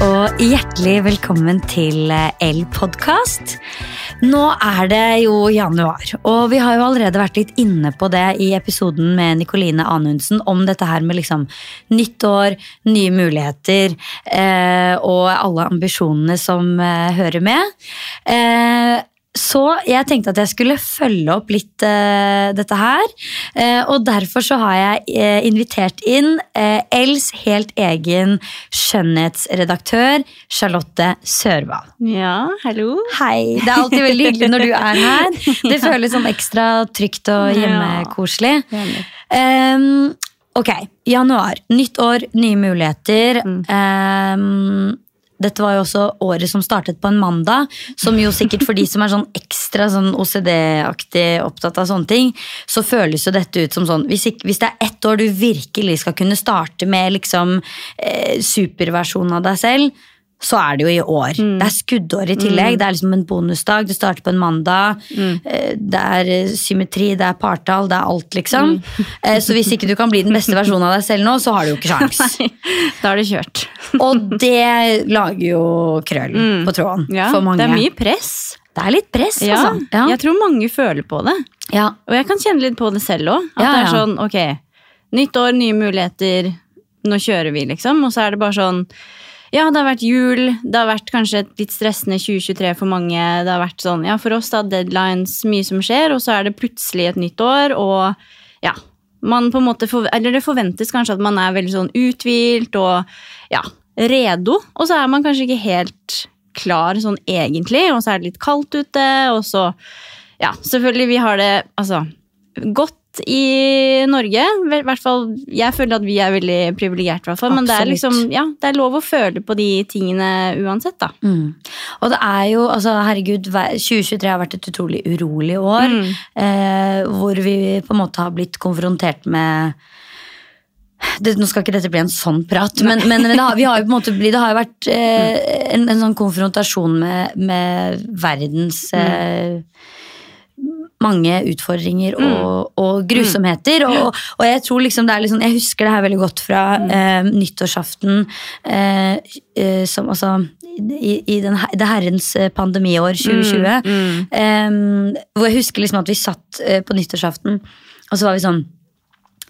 og hjertelig velkommen til L-podkast. Nå er det jo januar, og vi har jo allerede vært litt inne på det i episoden med Nikoline Anundsen om dette her med liksom nytt nye muligheter eh, og alle ambisjonene som eh, hører med. Eh, så jeg tenkte at jeg skulle følge opp litt uh, dette her. Uh, og derfor så har jeg uh, invitert inn Els helt egen skjønnhetsredaktør Charlotte Sørvald. Ja, hallo. Hei. Det er alltid veldig hyggelig når du er her. Det føles sånn ekstra trygt og hjemmekoselig. Um, ok, januar. Nytt år, nye muligheter. Mm. Um, dette var jo også året som startet på en mandag, som jo sikkert for de som er sånn ekstra sånn OCD-aktig opptatt av sånne ting, så føles jo dette ut som sånn Hvis, ikke, hvis det er ett år du virkelig skal kunne starte med liksom eh, superversjonen av deg selv, så er det jo i år. Mm. Det er skuddår i tillegg. Mm. Det er liksom en bonusdag. Det starter på en mandag. Mm. Eh, det er eh, symmetri, det er partall, det er alt, liksom. Mm. Eh, så hvis ikke du kan bli den beste versjonen av deg selv nå, så har du jo ikke sjans. da er det kjørt. Og det lager jo krøll mm. på tråden ja, for mange. Det er mye press. Det er litt press, ja, altså. Ja. Jeg tror mange føler på det. Ja. Og jeg kan kjenne litt på det selv òg. At det er sånn, ok, nytt år, nye muligheter. Nå kjører vi, liksom. Og så er det bare sånn ja, det har vært jul. Det har vært kanskje et litt stressende 2023 for mange. Det har vært sånn, ja, For oss da, deadlines, mye som skjer, og så er det plutselig et nytt år, og ja man på en måte, Eller det forventes kanskje at man er veldig sånn uthvilt og ja, redo, og så er man kanskje ikke helt klar sånn egentlig, og så er det litt kaldt ute, og så Ja, selvfølgelig, vi har det altså godt i Norge. I hvert fall, Jeg føler at vi er veldig privilegert, men det er, liksom, ja, det er lov å føle på de tingene uansett. da. Mm. Og det er jo, altså herregud, 2023 har vært et utrolig urolig år. Mm. Eh, hvor vi på en måte har blitt konfrontert med det, nå skal ikke dette bli en sånn prat, men, men, men det, har, har blitt, det, har, jo vært eh, en, en, sånn konfrontasjon med, med verdens mm. Mange utfordringer og, mm. og grusomheter. Mm. Og, og, jeg tror liksom det er liksom, Jeg husker det her veldig godt fra mm. eh, nyttårsaften. Eh, eh, som altså i, i den, det herrens eh, pandemiår 2020. Mm. Eh, hvor jeg husker liksom at vi satt eh, på nyttårsaften, og så var vi sånn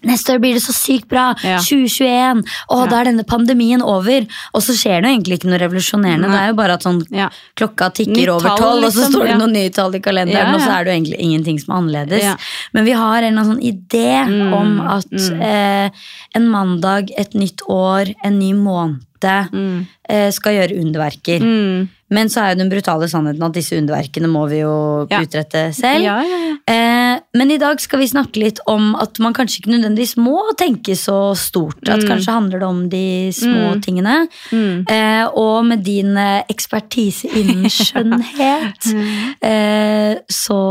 Neste år blir det så sykt bra! Ja. 2021! Å, ja. da er denne pandemien over! Og så skjer det jo egentlig ikke noe revolusjonerende. Nei. Det er jo bare at sånn, ja. klokka tikker Nytt over tolv, liksom. og så liksom. står det noen nye tall i kalenderen, og så er det jo egentlig ingenting som er annerledes. Men vi har en sånn idé mm. om at mm. eh, en mandag, et nytt år, en ny måned mm. eh, skal gjøre underverker. Mm. Men så er jo den brutale sannheten at disse underverkene må vi jo ja. utrette selv. Ja, ja, eh, men i dag skal vi snakke litt om at man kanskje ikke nødvendigvis må tenke så stort. At mm. kanskje handler det om de små mm. tingene. Mm. Eh, og med din eh, ekspertise innen skjønnhet, mm. eh, så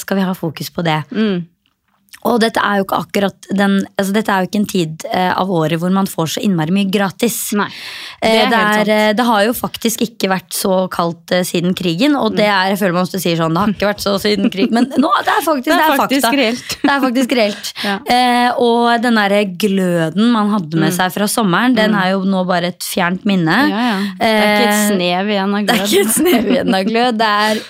skal vi ha fokus på det. Mm. Og dette er jo ikke akkurat den, altså dette er jo ikke en tid eh, av året hvor man får så innmari mye gratis. Nei, det, er eh, det, er, eh, det, har jo faktisk ikke vært så kaldt eh, siden krigen, og det er, jeg føler man ofte sier sånn, det har ikke vært så siden krigen, men nå, det er faktisk, det er faktisk reelt. Det er faktisk reelt. ja. eh, og den derre gløden man hadde med mm. seg fra sommeren, den mm. er jo nå bare et fjernt minne. Ja, ja. Det er ikke et eh, snev igjen av glød. Det er ikke et snev igjen av glød, det er,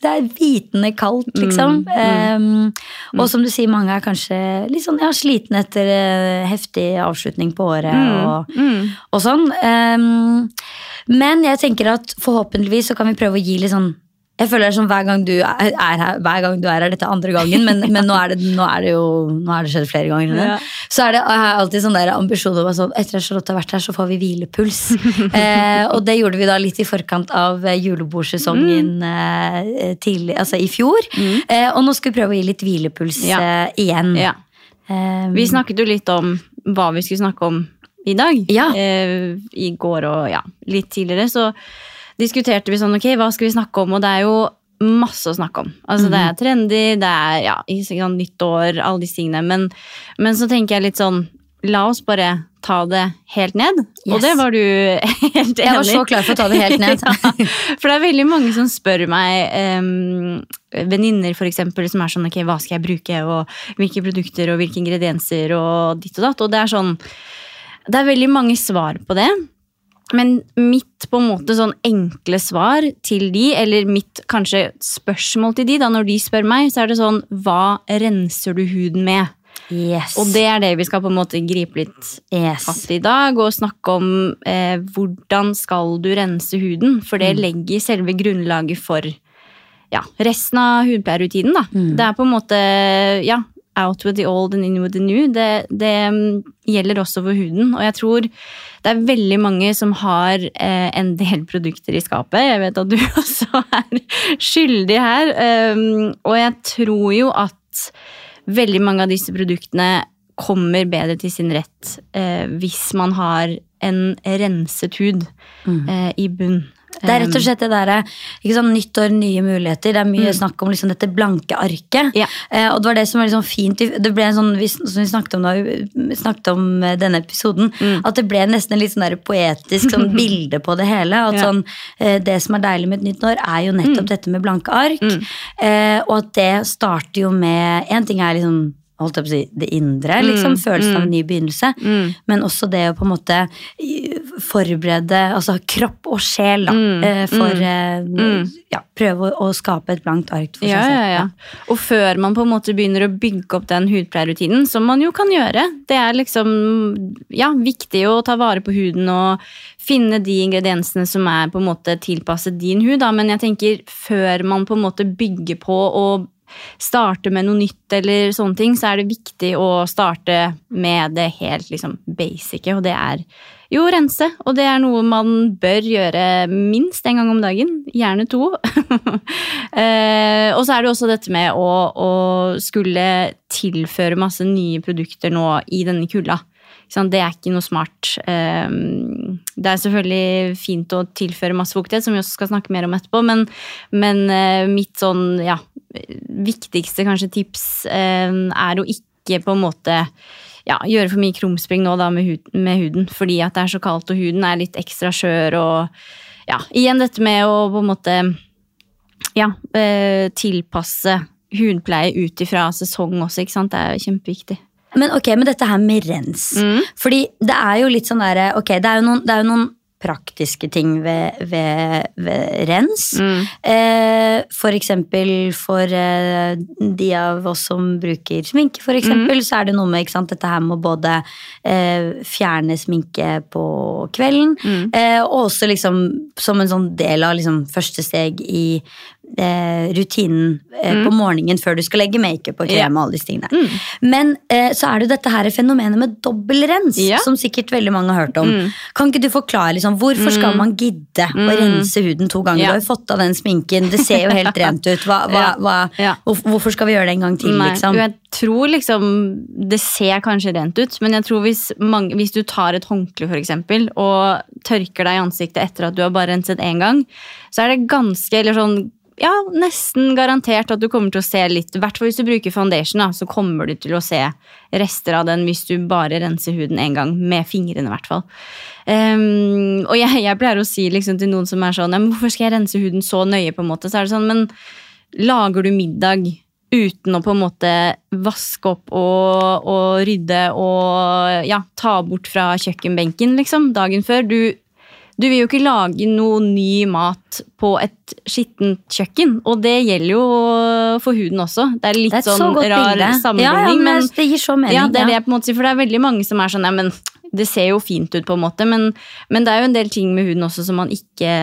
det er vitende kaldt, liksom. Mm. Um, og som du sier, mange mange er kanskje litt sånn ja, slitne etter uh, heftig avslutning på året mm, og, mm. og, sånn. Um, men jeg tenker at forhåpentligvis så kan vi prøve å gi litt sånn jeg føler det som hver gang du er her, hver gang du er her, dette er andre gangen, men, men nå, er det, nå, er det, jo nå er det skjedd flere ganger. Ja. Så er det jeg har alltid sånn der ambisjon om sånn, etter at Charlotte har vært her, så får vi hvilepuls. eh, og det gjorde vi da litt i forkant av eh, julebordsesongen mm. eh, tidlig, altså i fjor. Mm. Eh, og nå skal vi prøve å gi litt hvilepuls ja. eh, igjen. Ja. Um, vi snakket jo litt om hva vi skulle snakke om i dag. Eh, I går og ja, litt tidligere. så diskuterte vi sånn, ok, hva skal vi snakke om? Og det er jo masse å snakke om. Altså mm -hmm. Det er mhm. trendy, det er ja, sånn, nyttår, alle disse tingene. Men, men, så tenker jeg litt sånn, la oss bare ta det helt ned. Yes. Og det var du helt enig i. Jeg var så klar for å ta det helt ned. ja, for det er veldig mange som spør meg, um, venninner f.eks., som er sånn ok, hva skal jeg bruke, og hvilke produkter og hvilke ingredienser og ditt og datt. Og det er sånn Det er veldig mange svar på det. Men mitt på en måte sånn enkle svar til de, eller mitt kanskje spørsmål til de, da når de spør meg, så er det sånn Hva renser du huden med? Yes. Og det er det vi skal på en måte gripe litt yes. fatt i i dag, og snakke om eh, hvordan skal du rense huden. For det legger selve grunnlaget for ja, resten av hudpleierrutinen. da. Det er på en måte ja, out with the old and in with the new. Det, det mm, gjelder også for huden. Og jeg tror det er veldig mange som har eh, en del produkter i skapet. Jeg vet at du også er skyldig her. Um, og jeg tror jo at veldig mange av disse produktene kommer bedre til sin rett eh, hvis man har en renset hud eh, i bunn. Det er rett og slett det derre ikke sånn, Nytt år, nye muligheter. Det er mye snakk om liksom, dette blanke arket. Ja. Eh, og det var det som var liksom fint Det ble en sånn, vi, som vi snakket om da vi snakket om eh, denne episoden, at det ble nesten et litt sånn poetisk sånn bilde på det hele. At Ja. sånn, eh, Det som er deilig med et nytt år, er jo nettopp dette med blanke ark. Eh, og at det starter jo med En ting er liksom holdt jeg på å si, det indre, liksom, følelsen av en ny begynnelse. Men også det å på en måte forberede altså kropp og sjel da, eh, for eh, ja, prøve å, å skape et blankt ark for Ja, seg ja, selv. ja. Og før man på en måte begynner å bygge opp den hudpleierrutinen, som man jo kan gjøre, det er liksom ja, viktig å ta vare på huden og finne de ingrediensene som er på en måte tilpasset din hud. Da. Men jeg tenker før man på en måte bygger på og starter med noe nytt, eller sånne ting, så er det viktig å starte med det helt liksom basice, og det er jo rense. Og det er noe man bør gjøre minst en gang om dagen, gjerne to. eh, og så er det også dette med å, å skulle tilføre masse nye produkter nå i denne kulda. Det er ikke noe smart. Eh, det er selvfølgelig fint å tilføre masse fuktighet, som vi også skal snakke mer om etterpå, men, men eh, mitt sånn, ja, viktigste kanskje tips eh, er å ikke på en måte ja, gjøre for mye krumspring nå da med, hud, med huden, fordi at det er så kaldt og huden er litt ekstra skjør og ja, igjen dette med å på en måte ja, eh, tilpasse hudpleie ut ifra sesong også, ikke sant? Det er jo kjempeviktig. Men ok, men dette her med rens. Fordi det er jo litt sånn derre Ok, det er jo noen, det er jo noen praktiske ting ved, ved, ved rens. Eh, for eksempel for eh, de av oss som bruker sminke, for eksempel, så er det noe med sant, dette her med å både eh, fjerne sminke på kvelden, eh, og også liksom som en sånn del av liksom, første steg i eh, rutinen eh, på morgenen før du skal legge makeup og krem og alle disse tingene. Men eh, så er det dette her fenomenet med dobbeltrens, yeah. som sikkert veldig mange har hørt om. Kan ikke du forklare liksom, hvorfor skal man gidde å rense huden to ganger? Yeah. Du har jo fått av den sminken, det ser jo helt rent ut. Hva, hva, hva, Ja. Hvorfor skal vi gjøre det en gang til, Nei, liksom? Jeg tror liksom Det ser kanskje rent ut, men jeg tror hvis, mange, hvis du tar et håndkle for eksempel, og tørker deg i ansiktet etter at du har bare renset én gang, så er det ganske eller sånn ja, nesten garantert at du kommer til å se litt I hvert fall hvis du bruker foundation, da, så kommer du til å se rester av den hvis du bare renser huden én gang, med fingrene i hvert fall. Um, og jeg, jeg pleier å si liksom til noen som er sånn ja, men 'Hvorfor skal jeg rense huden så nøye?' på en måte, så er det sånn, men lager du middag uten å på en måte vaske opp og, og rydde og ja, ta bort fra kjøkkenbenken liksom, dagen før. Du, du vil jo ikke lage noe ny mat på et skittent kjøkken, og det gjelder jo for huden også. Det er litt Det er sånn så rar sammenligning, Ja, ja, men men det gir så mening. ja, det er det jeg på en måte sier, for det er veldig mange som er sånn, ja, men det ser jo fint ut på en måte, men, men det er jo en del ting med huden også som man ikke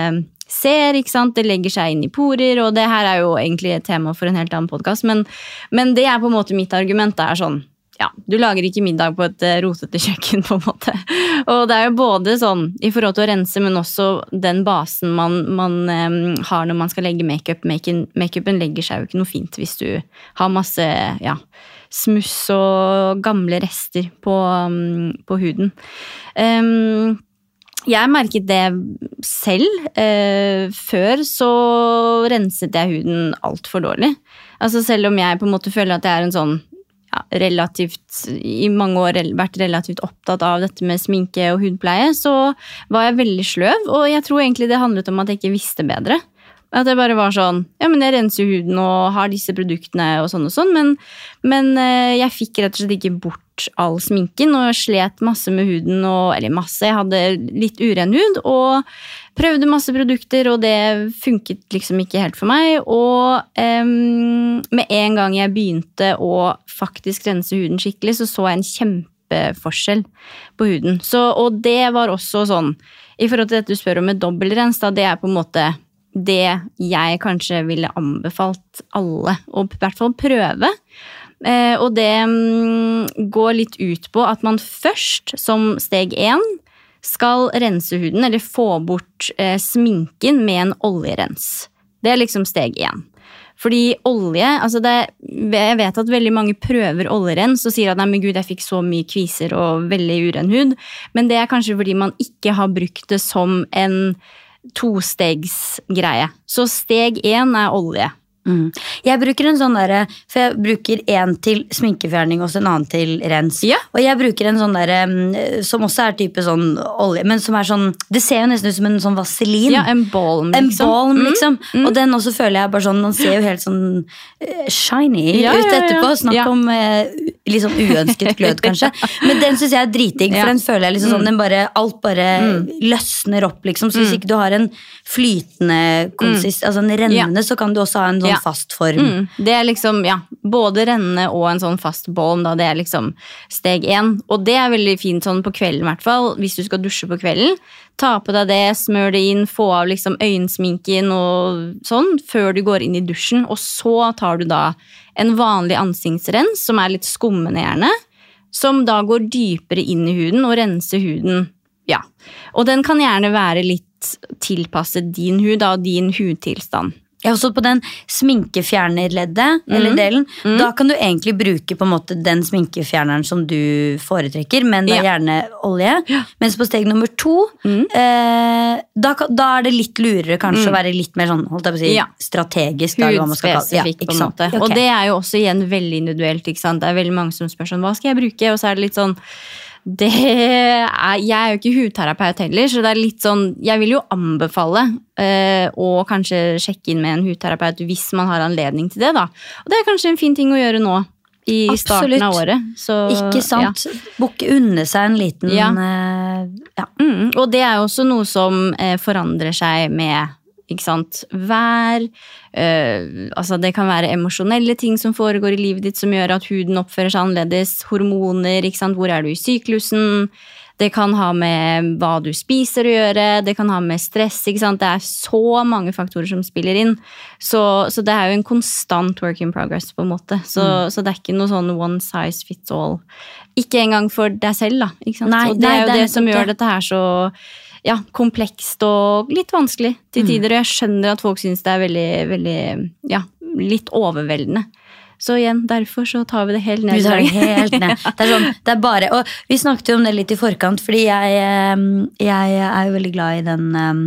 ser, ikke sant? Det legger seg inn i porer, og det her er jo egentlig et tema for en helt annen podcast, men, men det er på en måte mitt argument, det er sånn, ja, du lager ikke middag på et eh, rotete kjøkken på en måte. Og det er jo både sånn i forhold til å rense, men også den basen man, man um, har når man skal legge makeup. Make- Makeupen legger seg jo ikke noe fint hvis du har masse, ja, smuss og gamle rester på, um, på huden. Um, jeg merket det selv. Eh, før så renset jeg huden altfor dårlig. Altså selv om jeg på en måte føler at jeg er en sånn ja, relativt, i mange år vært relativt opptatt av dette med sminke og hudpleie, så var jeg veldig sløv, og jeg tror egentlig det handlet om at jeg ikke visste bedre. At jeg bare var sånn Ja, men jeg renser huden og har disse produktene og sånn og sånn, men, men eh, jeg fikk rett og slett ikke bort all sminken og slet masse med huden og Eller masse, jeg hadde litt uren hud og prøvde masse produkter, og det funket liksom ikke helt for meg. Og um, med en gang jeg begynte å faktisk rense huden skikkelig, så så jeg en kjempeforskjell på huden. Så, og det var også sånn I forhold til dette du spør om med dobbeltrens, da, det er på en måte det jeg kanskje ville anbefalt alle å i hvert fall prøve. Eh, og det mm, går litt ut på at man først, som steg én, skal rense huden, eller få bort eh, sminken med en oljerens. Det er liksom steg én. Fordi olje altså det, Jeg vet at veldig mange prøver oljerens og sier at nei, men gud, jeg fikk så mye kviser og veldig uren hud. Men det er kanskje fordi man ikke har brukt det som en tostegsgreie. Så steg én er olje. Mm. Jeg bruker en sånn derre For jeg bruker en til sminkefjerning og en annen til rens. Ja. Og jeg bruker en sånn derre mm, som også er type sånn olje, men som er sånn Det ser jo nesten ut som en sånn vaselin. Ja, en balm, En liksom. balm, Mm, liksom. mm. Og den også føler jeg bare sånn Den ser jo helt sånn eh, shiny Ja, ut etterpå. Snakk om eh, litt sånn uønsket glød, kanskje. Men den syns jeg er dritdigg, for. Mm. den føler jeg liksom sånn den bare, Alt bare løsner opp, liksom. Så hvis ikke du har en flytende konsist, altså en rennende, så kan du også ha en sånn Mm. Ja. fast form. Mm, det er liksom, ja, både rennende og en sånn fast bål, da, det er liksom steg én. Og det er veldig fint sånn på kvelden, i hvert fall, hvis du skal dusje på kvelden. Ta på deg det, smør det inn, få av liksom øyensminken og sånn, før du går inn i dusjen. Og så tar du da en vanlig ansiktsrens, som er litt skummende gjerne, som da går dypere inn i huden og renser huden. Ja. Og den kan gjerne være litt tilpasset din hud og din hudtilstand. Ja, også på den sminkefjernerleddet, eller Mm. delen, da kan du egentlig bruke på en måte den sminkefjerneren som du foretrekker, men da Ja. gjerne olje. Mens på steg nummer to, Mm. eh, da, da er det litt lurere kanskje å være litt mer sånn, holdt jeg på å si, Ja. strategisk. Eller. Ja, Hudspesifikk, på en måte. Okay. Og det er jo også igjen veldig individuelt. ikke sant? Det er veldig mange som spør sånn, hva skal jeg bruke? Og så er det litt sånn det er, Jeg er jo ikke hudterapeut heller, så det er litt sånn Jeg vil jo anbefale eh, å kanskje sjekke inn med en hudterapeut hvis man har anledning til det, da. Og det er kanskje en fin ting å gjøre nå. I Absolutt. starten av året. Så, Ikke sant? Bukke unne seg en liten Ja. eh, ja. Mm, og det er jo også noe som eh, forandrer seg med ikke sant? vær. eh, altså det kan være emosjonelle ting som foregår i livet ditt som gjør at huden oppfører seg annerledes. Hormoner. ikke sant? Hvor er du i syklusen? Det kan ha med hva du spiser å gjøre, det kan ha med stress. ikke sant? Det er så mange faktorer som spiller inn. Så, så det er jo en konstant work in progress, på en måte. Så, så det er ikke noe sånn one size fits all. Ikke engang for deg selv, da. ikke sant? Nei, det er jo det det, som gjør dette her så ja, komplekst og litt vanskelig til Mm. tider. Og jeg skjønner at folk syns det er veldig, veldig ja, litt overveldende. Så igjen, derfor så tar vi det helt ned. Vi tar det helt ned. Det er sånn, det er bare, og vi snakket jo om det litt i forkant, fordi jeg, eh, jeg er jo veldig glad i den eh,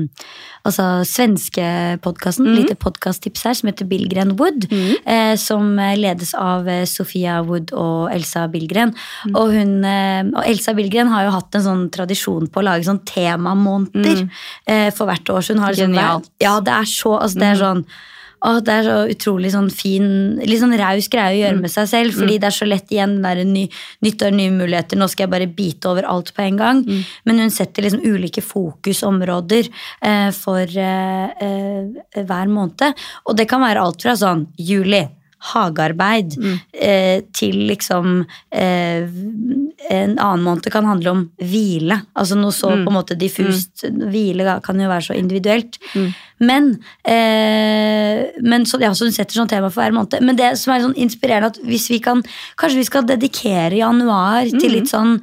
altså, svenske podkasten. Mm. Lite podkasttips her, som heter Billgren Wood. eh, som ledes av eh, Sofia Wood og Elsa Billgren. Mm. Og, hun, eh, og Elsa Billgren har jo hatt en sånn tradisjon på å lage sånn temamåneder eh, for hvert år. Så hun har liksom. Genialt. Mhm. ja, det er så altså, det er sånn Åh, det er så utrolig sånn fin, litt sånn raus greie å gjøre Mm. med seg selv. Fordi det er så lett igjen der ny, nyttår, nye muligheter. Nå skal jeg bare bite over alt på en gang. Mm. Men hun setter liksom ulike fokusområder eh, for eh, eh, hver måned. Og det kan være alt fra sånn juli. Hagearbeid Mm. eh, til liksom eh, En annen måned kan handle om hvile. Altså noe så Mm. på en måte diffust. Hvile kan jo være så individuelt. Mm. Men, eh, men så, ja, så hun setter sånn tema for hver måned. Men det som er sånn inspirerende, at hvis vi kan Kanskje vi skal dedikere januar til litt sånn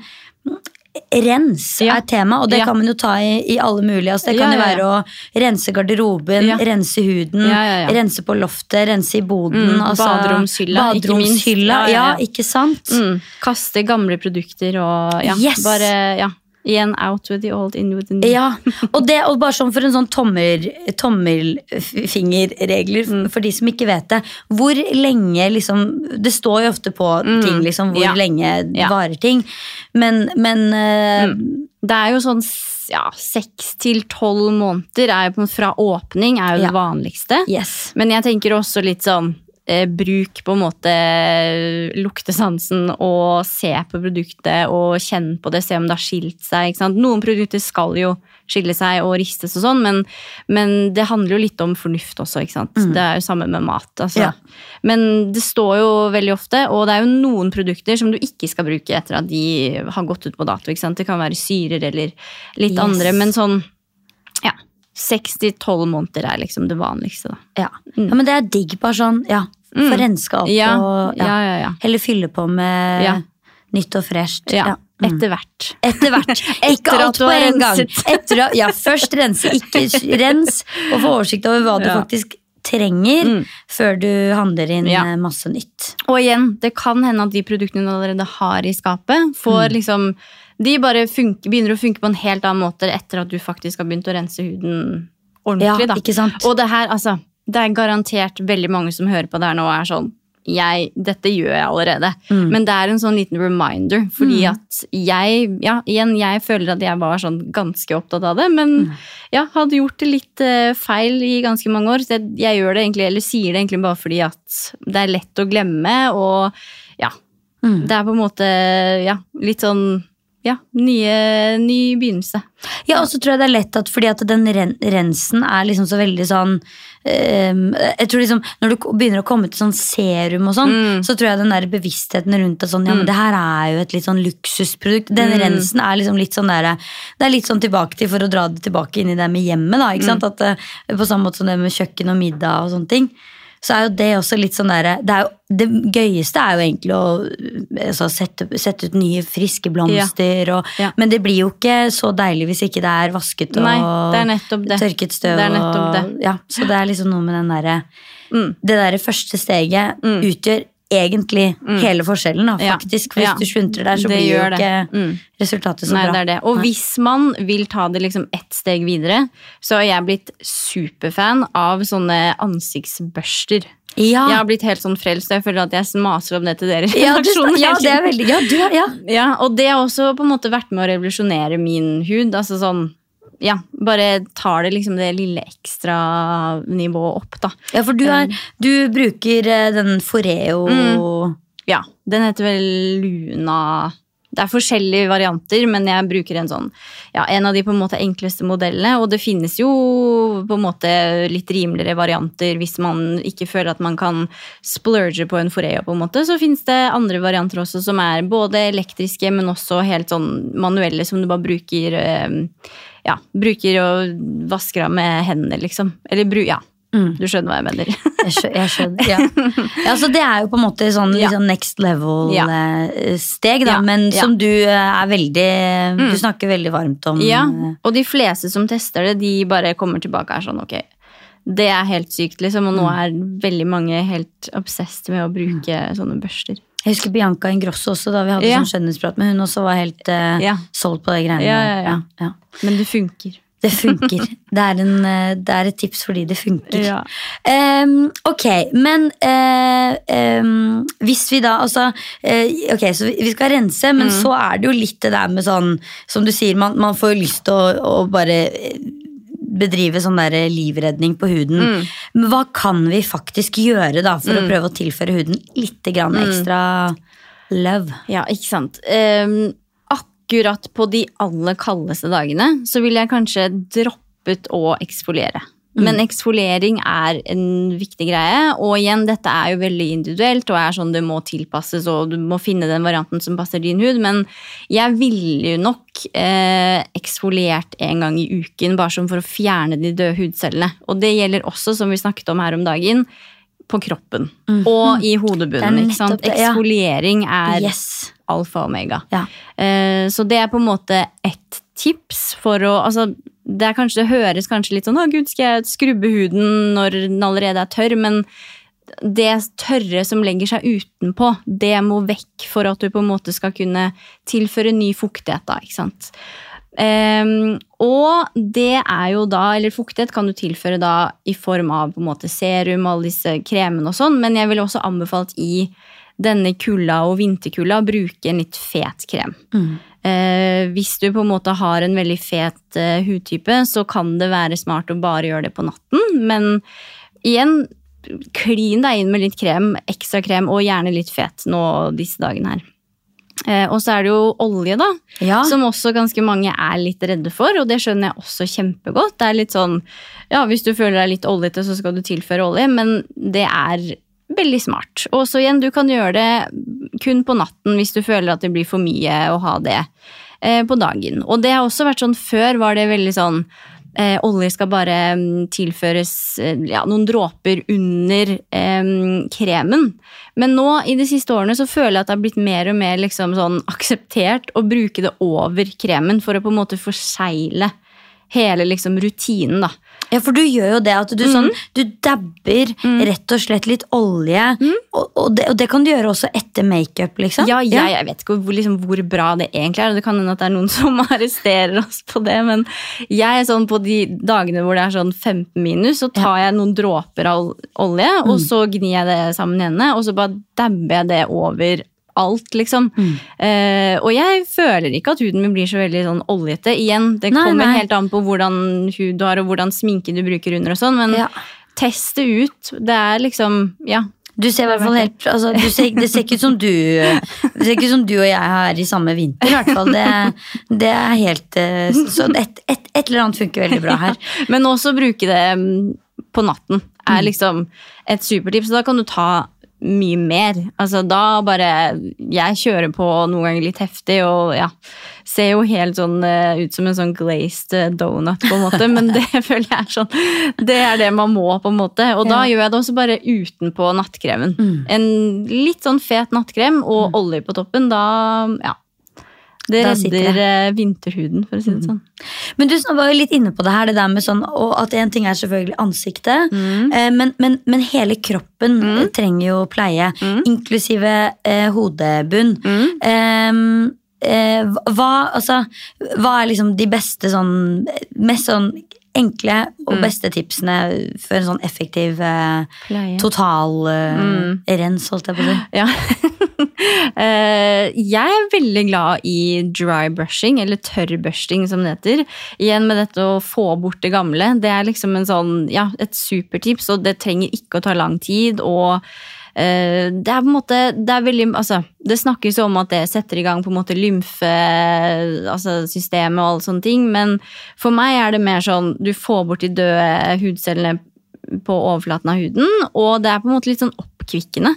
Rens. Ja. er tema, og det Ja. kan man jo ta i, i alle mulige. Altså, det kan jo være å rense garderoben, rense huden, rense på loftet, rense i boden. Mm, altså, baderomshylla, ikke minst. ja. ikke sant? Mm. Kaste gamle produkter og ja, Yes! bare ja, igjen out with the old, in with the new. Ja, og, det, og bare sånn for en sånn tommer, tommelfingerregler Mm. for de som ikke vet det. Hvor lenge liksom Det står jo ofte på ting, liksom, hvor Mm. Ja. lenge Ja. varer ting. Men, men eh, Det er jo sånn ja, seks til tolv måneder er jo fra åpning er jo Ja. det vanligste. Yes. Men jeg tenker også litt sånn bruk på en måte luktesansen og se på produktet og kjenne på det, se om det har skilt seg. Ikke sant? Noen produkter skal jo skille seg og ristes og sånn, men, men det handler jo litt om fornuft også. Ikke sant? Det er jo samme med mat. Altså. Ja. Men det står jo veldig ofte, og det er jo noen produkter som du ikke skal bruke etter at de har gått ut på dato. Ikke sant? Det kan være syrer eller litt Yes. andre, men sånn ja, seks til tolv måneder er liksom det vanligste. da. Ja. ja, men det er digg bare sånn, ja. Få renska opp Mm. Ja, og ja, ja, heller fylle på med nytt og fresht. Ja. Mm. etter hvert. Etter hvert. Ikke alt på en gang. Etter, ja, først rense, ikke rens, og få oversikt over hva du faktisk trenger, før du handler inn Ja. eh, masse nytt. Og igjen, det kan hende at de produktene du allerede har i skapet, Mm. liksom De bare funker, begynner å funke på en helt annen måte etter at du faktisk har begynt å rense huden ordentlig. Ja, da. Og det her, altså Det er garantert veldig mange som hører på det her nå og er sånn jeg, dette gjør jeg allerede. Mm. Men det er en sånn liten reminder. Fordi at jeg ja, igjen, jeg føler at jeg var sånn ganske opptatt av det. Men Mm. ja, hadde gjort det litt eh, feil i ganske mange år. Så jeg, jeg gjør det egentlig, eller sier det egentlig bare fordi at det er lett å glemme. Og ja, Mm. det er på en måte ja, litt sånn ja, nye, ny begynnelse. Ja, og så tror jeg det er lett at fordi at den ren, rensen er liksom så veldig sånn øh, Jeg tror liksom Når du begynner å komme til sånn serum og sånn, Mm. så tror jeg den der bevisstheten rundt det sånn Ja, men det her er jo et litt sånn luksusprodukt. Den Mm. rensen er liksom litt sånn der Det er litt sånn tilbake til for å dra det tilbake inn i det med hjemmet, da. Ikke sant? Mm. At, eh, på samme måte som det med kjøkken og middag og sånne ting. Så er jo det også litt sånn derre det, det gøyeste er jo egentlig å altså, sette, sette ut nye, friske blomster. Og, Ja. Men det blir jo ikke så deilig hvis ikke det er vasket og Nei, er tørket støv. Og. Ja, så det er liksom noe med den derre Mm. Det derre første steget utgjør egentlig hele forskjellen, da, faktisk. For hvis Ja. du sluntrer der, så Det blir jo ikke Mm. resultatet så Nei, bra. det er det. Og Nei. hvis man vil ta det liksom ett steg videre, så har jeg blitt superfan av sånne ansiktsbørster. ja. Jeg har blitt helt sånn frelst, og jeg føler at jeg maser om det til dere. Ja, du, ja, det er veldig Ja, du, ja. Ja, og det har også på en måte vært med å revolusjonere min hud. Altså sånn, ja, bare tar det liksom det lille ekstra nivået opp, da. ja for du, er, du bruker eh, den Foreo Mm. Ja, den heter vel Luna Det er forskjellige varianter, men jeg bruker en sånn Ja, en av de på en måte enkleste modellene. Og det finnes jo på en måte litt rimeligere varianter hvis man ikke føler at man kan splurge på en Foreo, på en måte. Så finnes det andre varianter også som er både elektriske, men også helt sånn manuelle, som du bare bruker eh, Ja, bruker og vasker av med hendene, liksom. Eller bru... Ja. Mm. Du skjønner hva jeg mener. Jeg skjø- jeg skjønner. Ja. ja, så det er jo på en måte sånn liksom next level-steg, da. Ja, Men ja. Mm. som du eh, er veldig Du snakker veldig varmt om. Ja, eh, og de fleste som tester det, de bare kommer tilbake og er sånn, ok, det er helt sykt, liksom. Og nå Mm. er veldig mange helt obsessed med å bruke sånne børster. Jeg husker Bianca Ingrosso også, da vi hadde Ja. sånn skjønnhetsprat med hun også var helt uh, Ja. solgt på de greiene. Ja, ja, ja. Men det funker. Det funker. det, er en, eh, det er et tips fordi det funker. Ja. Um, ok, men uh, um, hvis vi da altså uh, Ok, så vi skal rense, men Mm. så er det jo litt det der med sånn Som du sier, man, man får lyst til å, å bare bedrive sånn der livredning på huden. Mm. Men hva kan vi faktisk gjøre da for å prøve å tilføre huden litt grann Mm. ekstra love? Ja, ikke sant. Um, akkurat på de aller kaldeste dagene så ville jeg kanskje droppet å eksfoliere. Men eksfoliering er en viktig greie, og igjen, dette er jo veldig individuelt, og er sånn det må tilpasses, og du må finne den varianten som passer din hud, men jeg ville jo nok eh, eksfoliert en gang i uken, bare som for å fjerne de døde hudcellene. Og det gjelder også, som vi snakket om her om dagen, på kroppen. Og i hodebunnen, ikke sant? det, ja. Eksfoliering er Yes. alfa og omega. Ja. Eh, Så det er på en måte ett tips for å altså, det, kanskje, det høres kanskje litt sånn 'Å, gud, skal jeg skrubbe huden når den allerede er tørr?' Men det tørre som legger seg utenpå, det må vekk for at du på en måte skal kunne tilføre ny fuktighet. da, ikke sant? Um, og det er jo da, eller fuktighet kan du tilføre da i form av på en måte serum og alle disse kremene og sånn, men jeg ville også anbefalt i denne kulda og vinterkulda å bruke en litt fet krem. Eh, hvis du på en måte har en veldig fet eh, hudtype, så kan det være smart å bare gjøre det på natten. Men igjen, klin deg inn med litt krem, ekstra krem og gjerne litt fet nå disse dagene her. Eh, og så er det jo olje, da. Ja. Som også ganske mange er litt redde for, og det skjønner jeg også kjempegodt. Det er litt sånn, ja, Hvis du føler deg litt oljete, så skal du tilføre olje, men det er veldig smart. Og så igjen, du kan gjøre det kun på natten hvis du føler at det blir for mye å ha det eh, på dagen. Og det har også vært sånn før, var det veldig sånn eh, olje skal bare mm, tilføres eh, ja, noen dråper under eh, kremen. Men nå i de siste årene så føler jeg at det har blitt mer og mer liksom sånn akseptert å bruke det over kremen for å på en måte forsegle hele liksom rutinen. da. Ja, for du gjør jo det at du, sånn, du dabber rett og slett litt olje. Og, og, det, og det kan du gjøre også etter makeup, liksom. Ja, jeg, jeg vet ikke hvor, liksom, hvor bra det egentlig er, og det kan hende at det er noen som arresterer oss på det, men jeg er sånn på de dagene hvor det er sånn 15 minus, så tar jeg noen dråper av olje, og så gnir jeg det sammen i hendene, og så bare dabber jeg det over alt, liksom. Eh, og jeg føler ikke at huden min blir så veldig sånn oljete. Igjen, det Nei, kommer nei. helt an på hvordan hud du har, og hvordan sminke du bruker under og sånn, men Ja. test det ut. Det er liksom, ja. Du ser i hvert fall helt altså, du ser, Det ser ikke ut som du Det ser ikke ut som du og jeg er i samme vinter, i hvert fall. Det, det er helt eh, Så et, et, et eller annet funker veldig bra her. Men også bruke det mm, på natten er liksom et supertips. Da kan du ta mye mer. Altså da bare Jeg kjører på noen ganger litt heftig og ja. Ser jo helt sånn eh, ut som en sånn glazed eh, donut, på en måte, men det føler jeg er sånn Det er det man må, på en måte. Og da Ja. gjør jeg det også bare utenpå nattkremen. En litt sånn fet nattkrem og olje på toppen. Da ja. Det redder eh, vinterhuden, for å si det sånn. Men du var jo litt inne på det her, det der med sånn at en ting er selvfølgelig ansiktet, mm. men, men, men hele kroppen mm. trenger jo pleie, inklusive eh, hodebunn. Eh, eh, hva, altså, hva er liksom de beste sånn Mest sånn enkle og beste tipsene for en sånn effektiv eh, totalrens, total eh, rens, holdt jeg på å si? Ja. Eh, jeg er veldig glad i dry brushing, eller tørrbørsting som det heter. Igjen med dette å få bort det gamle. Det er liksom en sånn, ja, et supertips, og det trenger ikke å ta lang tid. og det er på en måte, det er veldig, altså, det snakkes om at det setter i gang på en måte lymfesystemet altså og alle sånne ting, men for meg er det mer sånn du får bort de døde hudcellene på overflaten av huden, og det er på en måte litt sånn oppkvikkende.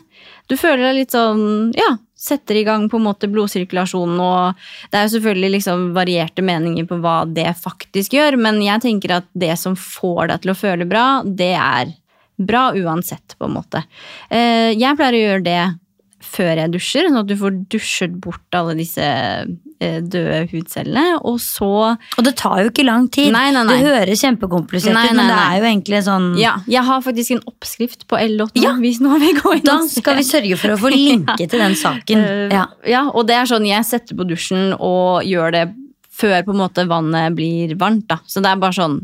Du føler deg litt sånn, ja, setter i gang på en måte blodsirkulasjonen, og det er jo selvfølgelig liksom varierte meninger på hva det faktisk gjør, men jeg tenker at det som får deg til å føle bra, det er bra uansett, på en måte. Eh, Jeg pleier å gjøre det før jeg dusjer, sånn at du får dusjet bort alle disse eh, døde hudcellene, og så Og det tar jo ikke lang tid. Nei, nei, nei. Det høres kjempekomplisert ut, men det er jo egentlig sånn Ja, jeg har faktisk en oppskrift på L8 nå, Ja. hvis nå vil gå inn Da skal vi sørge for å få linke til den saken. Eh, Ja. ja, og det er sånn jeg setter på dusjen og gjør det før på en måte vannet blir varmt. da. Så det er bare sånn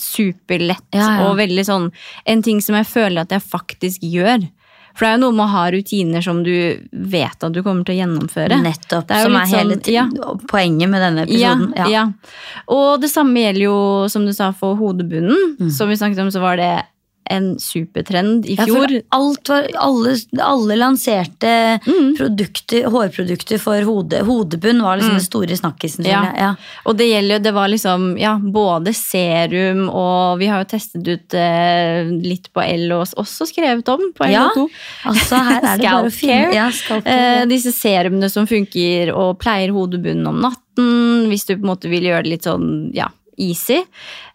superlett Ja, ja. og veldig sånn en ting som jeg føler at jeg faktisk gjør. For det er jo noe med å ha rutiner som du vet at du kommer til å gjennomføre. Nettopp. Er som er hele sånn- ti- poenget med denne Ja, episoden. Ja. ja. Og det samme gjelder jo, som du sa, for hodebunnen. Mm. Som vi snakket om, så var det en supertrend i fjor. Ja, alt var, alle, alle lanserte Mm. produkter, hårprodukter for hode, hodebunn var liksom den store snakkisen. Mm. Ja. Ja. Og det gjelder det var liksom ja, både serum og Vi har jo testet ut eh, litt på og også skrevet om på Ja, LO2. Altså, her er det bare å finne ja, Eh, disse serumene som funker og pleier hodebunnen om natten, hvis du på en måte vil gjøre det litt sånn ja, easy.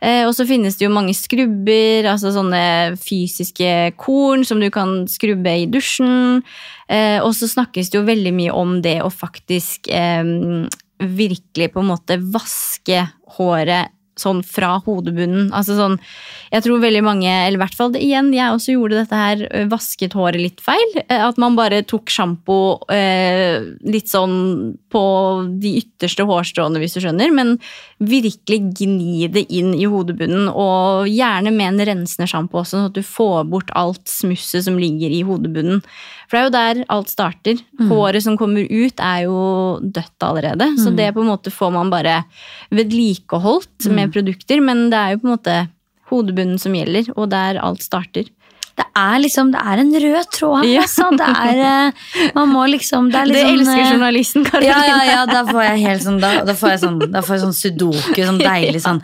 Eh, og så finnes det jo mange skrubber, altså sånne fysiske korn som du kan skrubbe i dusjen. Eh, og så snakkes det jo veldig mye om det å faktisk virkelig på en måte vaske håret sånn fra hodebunnen. Altså sånn, jeg tror veldig mange, eller i hvert fall igjen, jeg også gjorde dette her, vasket håret litt feil. Eh, At man bare tok sjampo litt sånn på de ytterste hårstråene, hvis du skjønner. Men virkelig gni det inn i hodebunnen, og gjerne med en rensende sjampo også, sånn at du får bort alt smusset som ligger i hodebunnen. For det er jo der alt starter. Håret som kommer ut, er jo dødt allerede. Så det på en måte får man bare vedlikeholdt med produkter, men det er jo på en måte hodebunnen som gjelder, og der alt starter. Det er liksom, det er en rød tråd her, Ja. altså. Det er, eh, man må liksom, det er Det liksom elsker eh, journalisten Karoline. Ja, ja, ja, da får jeg helt sånn Da, da får jeg sånn, da får jeg sånn sudoku, sånn deilig sånn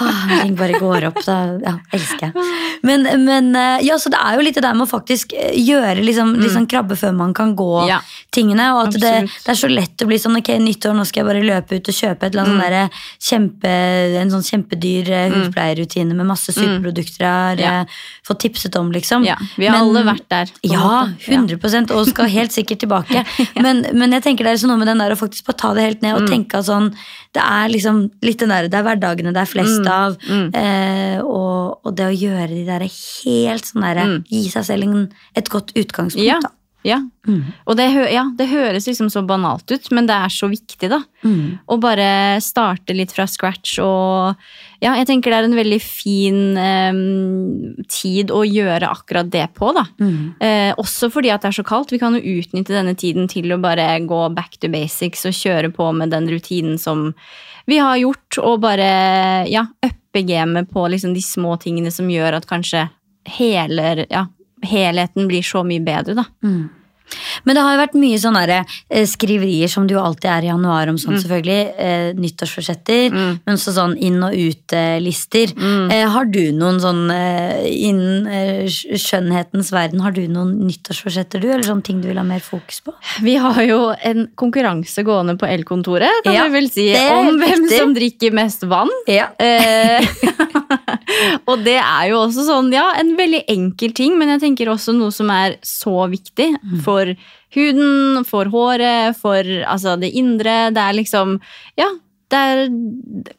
åh, Ting bare går opp, da ja, elsker jeg. Men, men eh, ja, så det er jo litt det der med å faktisk gjøre liksom, liksom krabbe før man kan gå Mm. Ja. tingene. Og at det, det er så lett å bli sånn ok, nyttår, nå skal jeg bare løpe ut og kjøpe et eller annet Mm. sånn derre kjempe, en sånn kjempedyr eh, hudpleierrutine med masse superprodukter jeg har Mm. Fått tipset om, liksom. Ja, vi har Men- alle vært der. ja, 100% og skal helt sikkert tilbake. men, men jeg tenker det er sånn noe med den der å faktisk bare ta det helt ned og Mm. tenke at sånn Det er liksom litt den der, det er hverdagene det er flest Mm. av. Eh, og, og det å gjøre de der helt sånn derre Gi seg selv en, et godt utgangspunkt, Mm. Ja, da. ja. Og det, ja, det høres liksom så banalt ut, men det er så viktig, da. Mm. Å bare starte litt fra scratch og Ja, jeg tenker det er en veldig fin eh, tid å gjøre akkurat det på, da. Mm. Eh, også fordi at det er så kaldt. Vi kan jo utnytte denne tiden til å bare gå back to basics og kjøre på med den rutinen som vi har gjort, og bare ja, uppe gamet på liksom de små tingene som gjør at kanskje hele, ja, helheten blir så mye bedre, da. Men det har jo vært mye sånne eh, skriverier som det jo alltid er i januar om sånn, Mm. selvfølgelig. Eh, nyttårsforsetter, men også sånn inn- og ut-lister. Mm. Eh, har du noen sånn eh, innen eh, skjønnhetens verden, har du noen nyttårsforsetter du, eller sånne ting du vil ha mer fokus på? Vi har jo en konkurranse gående på Elkontoret, kan Ja, vi vel si, om hvem riktig. som drikker mest vann. Ja. Eh, og det er jo også sånn, ja, en veldig enkel ting, men jeg tenker også noe som er så viktig for huden, for håret, for altså, det indre. Det er liksom, ja, det er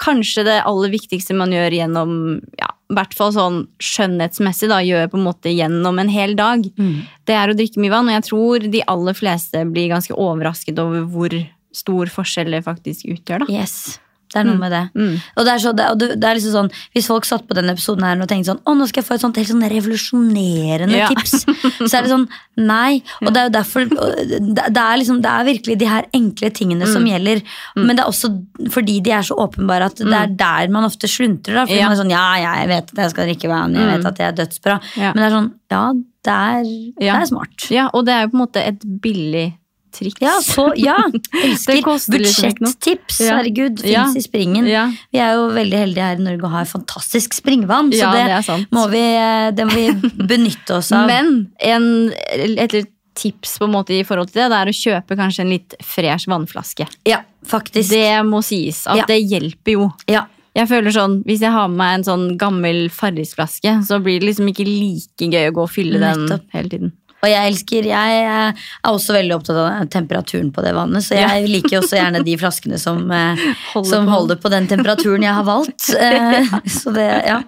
kanskje det aller viktigste man gjør gjennom, ja, i hvert fall sånn skjønnhetsmessig, da, gjør på en måte gjennom en hel dag. Det er å drikke mye vann, og jeg tror de aller fleste blir ganske overrasket over hvor stor forskjell det faktisk utgjør, da. Yes. Det er noe med det. Mm. Og det er, så, det, og det det er liksom sånn, Hvis folk satt på denne episoden her og tenkte sånn Å, nå skal jeg få et sånt helt sånn revolusjonerende Ja. tips. Så er det sånn Nei. Og det er jo derfor det, det, er liksom, det er virkelig de her enkle tingene som Mm. gjelder. Men det er også fordi de er så åpenbare at det er der man ofte sluntrer. Da, fordi Mm. Ja. Mm. man er sånn Ja, jeg vet at jeg skal drikke vann, jeg vet at jeg er dødsbra. Ja. Men det er sånn Ja, det er, Ja. det er smart. Ja, og det er jo på en måte et billig triks. Ja, så, ja. Elsker budsjettips. Ja. Herregud, fins Ja. i springen. Ja. Vi er jo veldig heldige her i Norge og har fantastisk springvann, så det, det må vi, det må vi benytte oss av. Men en, et tips på en måte i forhold til det, det er å kjøpe kanskje en litt fresh vannflaske. ja, faktisk. Det må sies at det hjelper jo. ja. Jeg føler sånn, Hvis jeg har med meg en sånn gammel Farris-flaske, så blir det liksom ikke like gøy å gå og fylle den hele tiden. Og jeg elsker, jeg er også veldig opptatt av temperaturen på det vannet, så jeg liker også gjerne de flaskene som, eh, Holder som på. holder på den temperaturen jeg har valgt. Eh, Så det, ja.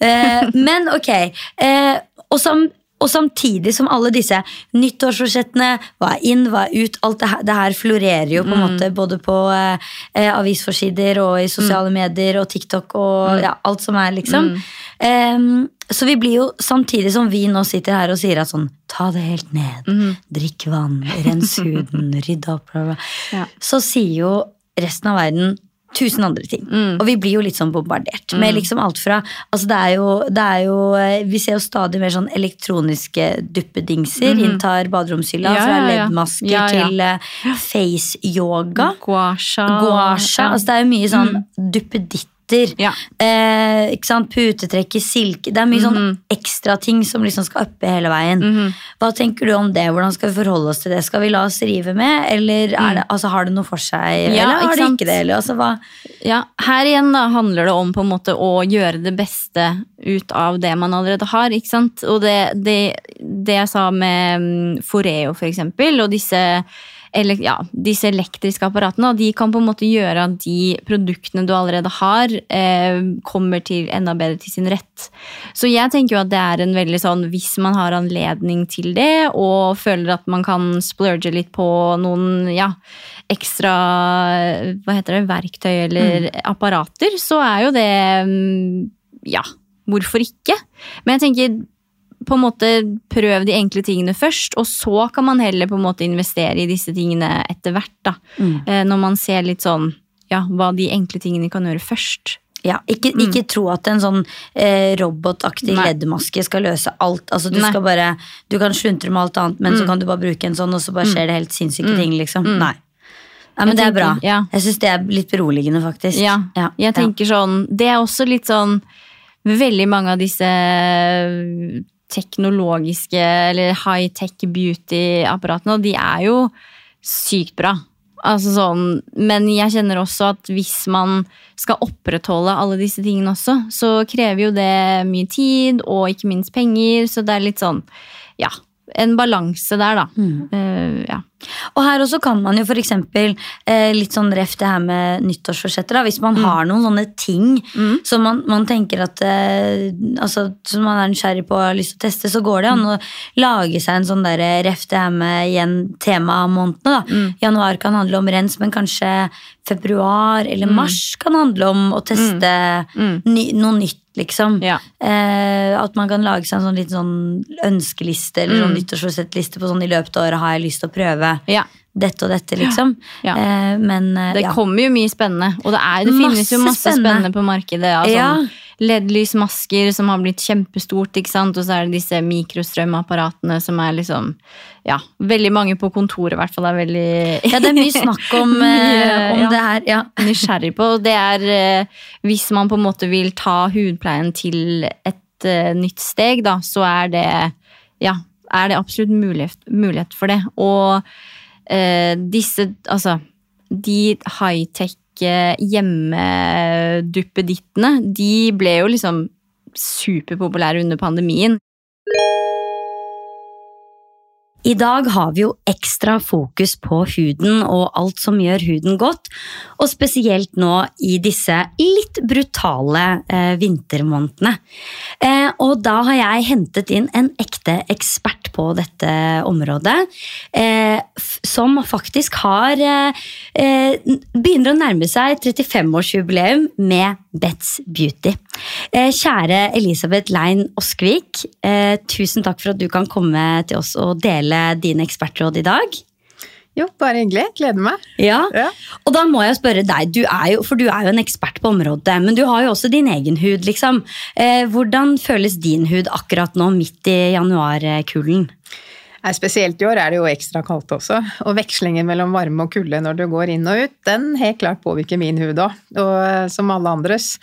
Eh, Men ok. eh, Og, sam, og samtidig som alle disse nyttårsforsettene, hva er inn, hva er ut, alt det her, det her florerer jo på en måte både på eh, eh, avisforsider og i sosiale medier og TikTok og ja, alt som er, liksom. Um, så vi blir jo, samtidig som vi nå sitter her og sier at sånn, ta det helt ned, drikk vann, rens huden, rydde opp, bla, bla. Ja. så sier jo resten av verden tusen andre ting. Og vi blir jo litt sånn bombardert med liksom alt fra altså det er, jo, det er jo eh, Vi ser jo stadig mer sånn elektroniske duppedingser inntar baderomshylla. Ja, fra leddmasker Ja, ja. til uh, face-yoga. Guasha. Guasha. Altså det er jo mye sånn duppeditter. Ja. Eh, ikke sant? Putetrekk i silke. Det er mye sånn ekstra ting som liksom skal uppe hele veien. Hva tenker du om det? Hvordan skal vi forholde oss til det? Skal vi la oss rive med, eller er det, altså, har det noe for seg? Ja, eller har det ikke det? Eller, altså, hva? Ja, Her igjen da handler det om på en måte å gjøre det beste ut av det man allerede har. ikke sant? Og det, det, det jeg sa med mm, Foreo for eksempel, og disse eller, ja, disse elektriske apparatene. Og de kan på en måte gjøre at de produktene du allerede har, eh, kommer til enda bedre til sin rett. Så jeg tenker jo at det er en veldig sånn, hvis man har anledning til det, og føler at man kan splurge litt på noen ja, ekstra hva heter det, verktøy eller mm. apparater, så er jo det mm, Ja, hvorfor ikke? Men jeg tenker på en måte prøv de enkle tingene først, og så kan man heller på en måte investere i disse tingene etter hvert. da. Mm. Eh, når man ser litt sånn ja, hva de enkle tingene kan gjøre først. Ja, ikke, mm. ikke tro at en sånn eh, robotaktig leddmaske skal løse alt. Altså, du, skal bare, du kan sluntre med alt annet, men mm. så kan du bare bruke en sånn, og så bare mm. skjer det helt sinnssyke mm. ting. liksom. Mm. Nei. Ja, men jeg det er bra. Ja. Jeg syns det er litt beroligende, faktisk. Ja, ja. jeg tenker sånn Det er også litt sånn Veldig mange av disse teknologiske eller high-tech beauty-apparatene, og de er jo sykt bra. Altså sånn, men jeg kjenner også at hvis man skal opprettholde alle disse tingene også, så krever jo det mye tid og ikke minst penger, så det er litt sånn Ja, en balanse der, da. Mm. Uh, ja. Og her også kan man jo f.eks. Eh, litt sånn ref det her med nyttårsforsetter. Hvis man mm. har noen sånne ting mm. som man, man, tenker at eh, altså, Som man er nysgjerrig på og har lyst til å teste, så går det an mm. å lage seg en sånn der, ref det her med igjen tema av temamånedene. Mm. Januar kan handle om rens, men kanskje februar eller mm. mars kan handle om å teste ny, noe nytt liksom. Ja. Eh, at man kan lage seg en sånn sånn ønskeliste eller sånn mm. nyttårsforsettliste på sånn i løpet av året har jeg lyst til å prøve ja. dette og dette, liksom. Ja. Eh, men eh, Det kommer jo mye spennende, og det, er, det finnes jo masse spennende, spennende på markedet. Altså, LED-lysmasker som har blitt kjempestort, ikke sant? og så er det disse mikrostrømapparatene som er liksom Ja, veldig mange på kontoret i hvert fall er veldig Ja, det er mye snakk om, eh, om ja, det her. Ja. Nysgjerrig på. Det er eh, hvis man på en måte vil ta hudpleien til et uh, nytt steg, da, så er det Ja, er det absolutt mulighet, mulighet for det. Og eh, disse Altså, de high-tech hjemmeduppedittene, de ble jo liksom superpopulære under pandemien. I dag har vi jo ekstra fokus på huden og alt som gjør huden godt, og spesielt nå i disse litt brutale eh, vintermånedene. Eh, og da har jeg hentet inn en ekte ekspert på dette området, eh, som faktisk har eh, eh, Begynner å nærme seg 35-årsjubileum med Betz Beauty. Eh, kjære Elisabeth Lein Oskvik, tusen takk for at du kan komme til oss og dele dine ekspertråd i dag. Jo, bare hyggelig. Gleder meg. Ja. ja. Og da må jeg spørre deg, du jo, for du er jo en ekspert på området, men du har jo også din egen hud, liksom. Eh, hvordan føles din hud akkurat nå, midt i januarkulden? Spesielt i år er det jo ekstra kaldt også, og vekslingen mellom varme og kulde når du går inn og ut, den helt klart påvirker min hud òg, og som alle andres.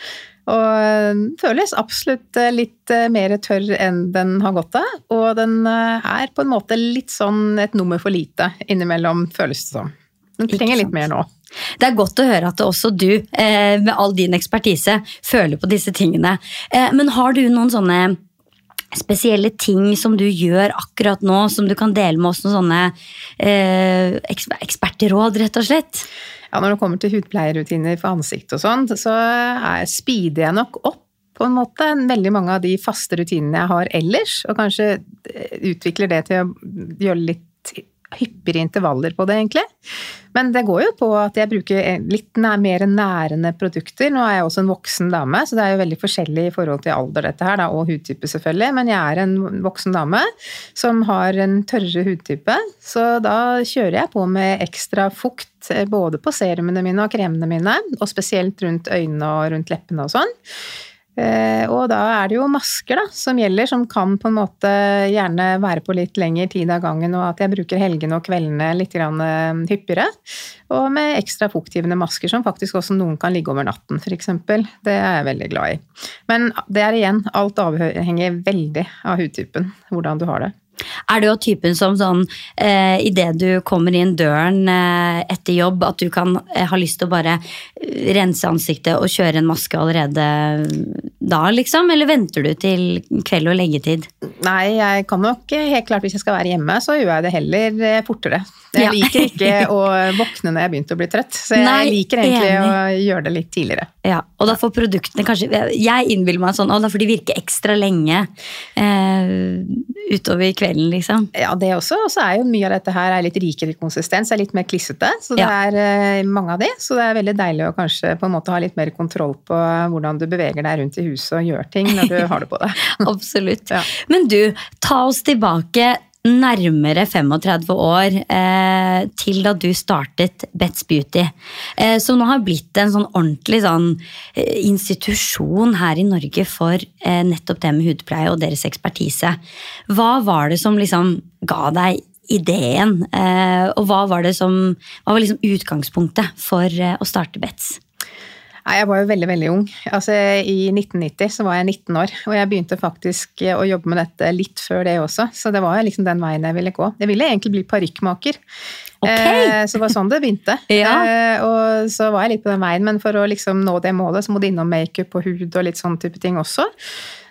Og eh, føles absolutt eh, litt eh, mer tørr enn den har gått av. Og den er på en måte litt sånn et nummer for lite innimellom, føles det som. Den trenger litt mer nå. Det er godt å høre at også du, med all din ekspertise, føler på disse tingene. Men har du noen sånne spesielle ting som du gjør akkurat nå, som du kan dele med oss noen sånne ekspertråd, rett og slett? Ja, når det kommer til hudpleierrutiner for ansikt og sånn, så er, speeder jeg nok opp på en måte veldig mange av de faste rutinene jeg har ellers, og kanskje eh, utvikler det til å gjøre litt hyppigere intervaller på det, egentlig. Men det går jo på at jeg bruker litt mer nærende produkter. Nå er jeg også en voksen dame, så det er jo veldig forskjellig i forhold til alder dette her, da, og hudtype selvfølgelig. Men jeg er en voksen dame som har en tørrere hudtype, så da kjører jeg på med ekstra fukt eh, både på serumene mine og kremene mine, og spesielt rundt øynene og rundt leppene og sånn. Eh, og da er det jo masker da, som gjelder, som kan på en måte gjerne være på litt lengre tid av gangen, og at jeg bruker helgene og kveldene litt eh, hyppigere. Og med ekstra fuktgivende masker som faktisk også noen kan ligge over natten, f.eks. Det er jeg veldig glad i. Men det er igjen, alt avhenger veldig av hudtypen, hvordan du har det. Er du jo typen som sånn eh, idet du kommer inn døren eh, etter jobb, at du kan eh, ha lyst til å bare eh, rense ansiktet og kjøre en maske allerede da, liksom? Eller venter du til kveld og leggetid? Nei, jeg kan nok helt klart hvis jeg skal være hjemme, så gjør jeg det heller eh, fortere. Jeg Ja. liker ikke å våkne når jeg begynte å bli trøtt, så jeg Nei, liker egentlig enig. å gjøre det litt tidligere. Ja, og da får produktene kanskje Jeg innbiller meg sånn, og da får de virke ekstra lenge eh, utover kvelden, liksom. Ja, det også. Og så er jo mye av dette her er litt rikere konsistens, er litt mer klissete. Så det Ja. er eh, mange av de. Så det er veldig deilig å kanskje på en måte ha litt mer kontroll på hvordan du beveger deg rundt i huset og gjør ting når du har det på deg. Absolutt. Ja. Men du, ta oss tilbake nærmere 35 år eh, til da du startet Bet's Beauty. Eh, som nå har blitt en sånn ordentlig sånn, eh, institusjon her i Norge for eh, nettopp det med hudpleie og deres ekspertise. Hva var det som liksom ga deg ideen, eh, og hva var det som hva var liksom utgangspunktet for eh, å starte Bet's? Nei, jeg var jo veldig, veldig ung. Altså, I 1990 så var jeg 19 år, og jeg begynte faktisk å jobbe med dette litt før det også, så det var liksom den veien jeg ville gå. Jeg ville egentlig bli parykkmaker. Okay. Eh, så det var sånn det begynte. Ja. Eh, og så var jeg litt på den veien, men for å liksom nå det målet, så må du innom makeup og hud og litt sånn type ting også.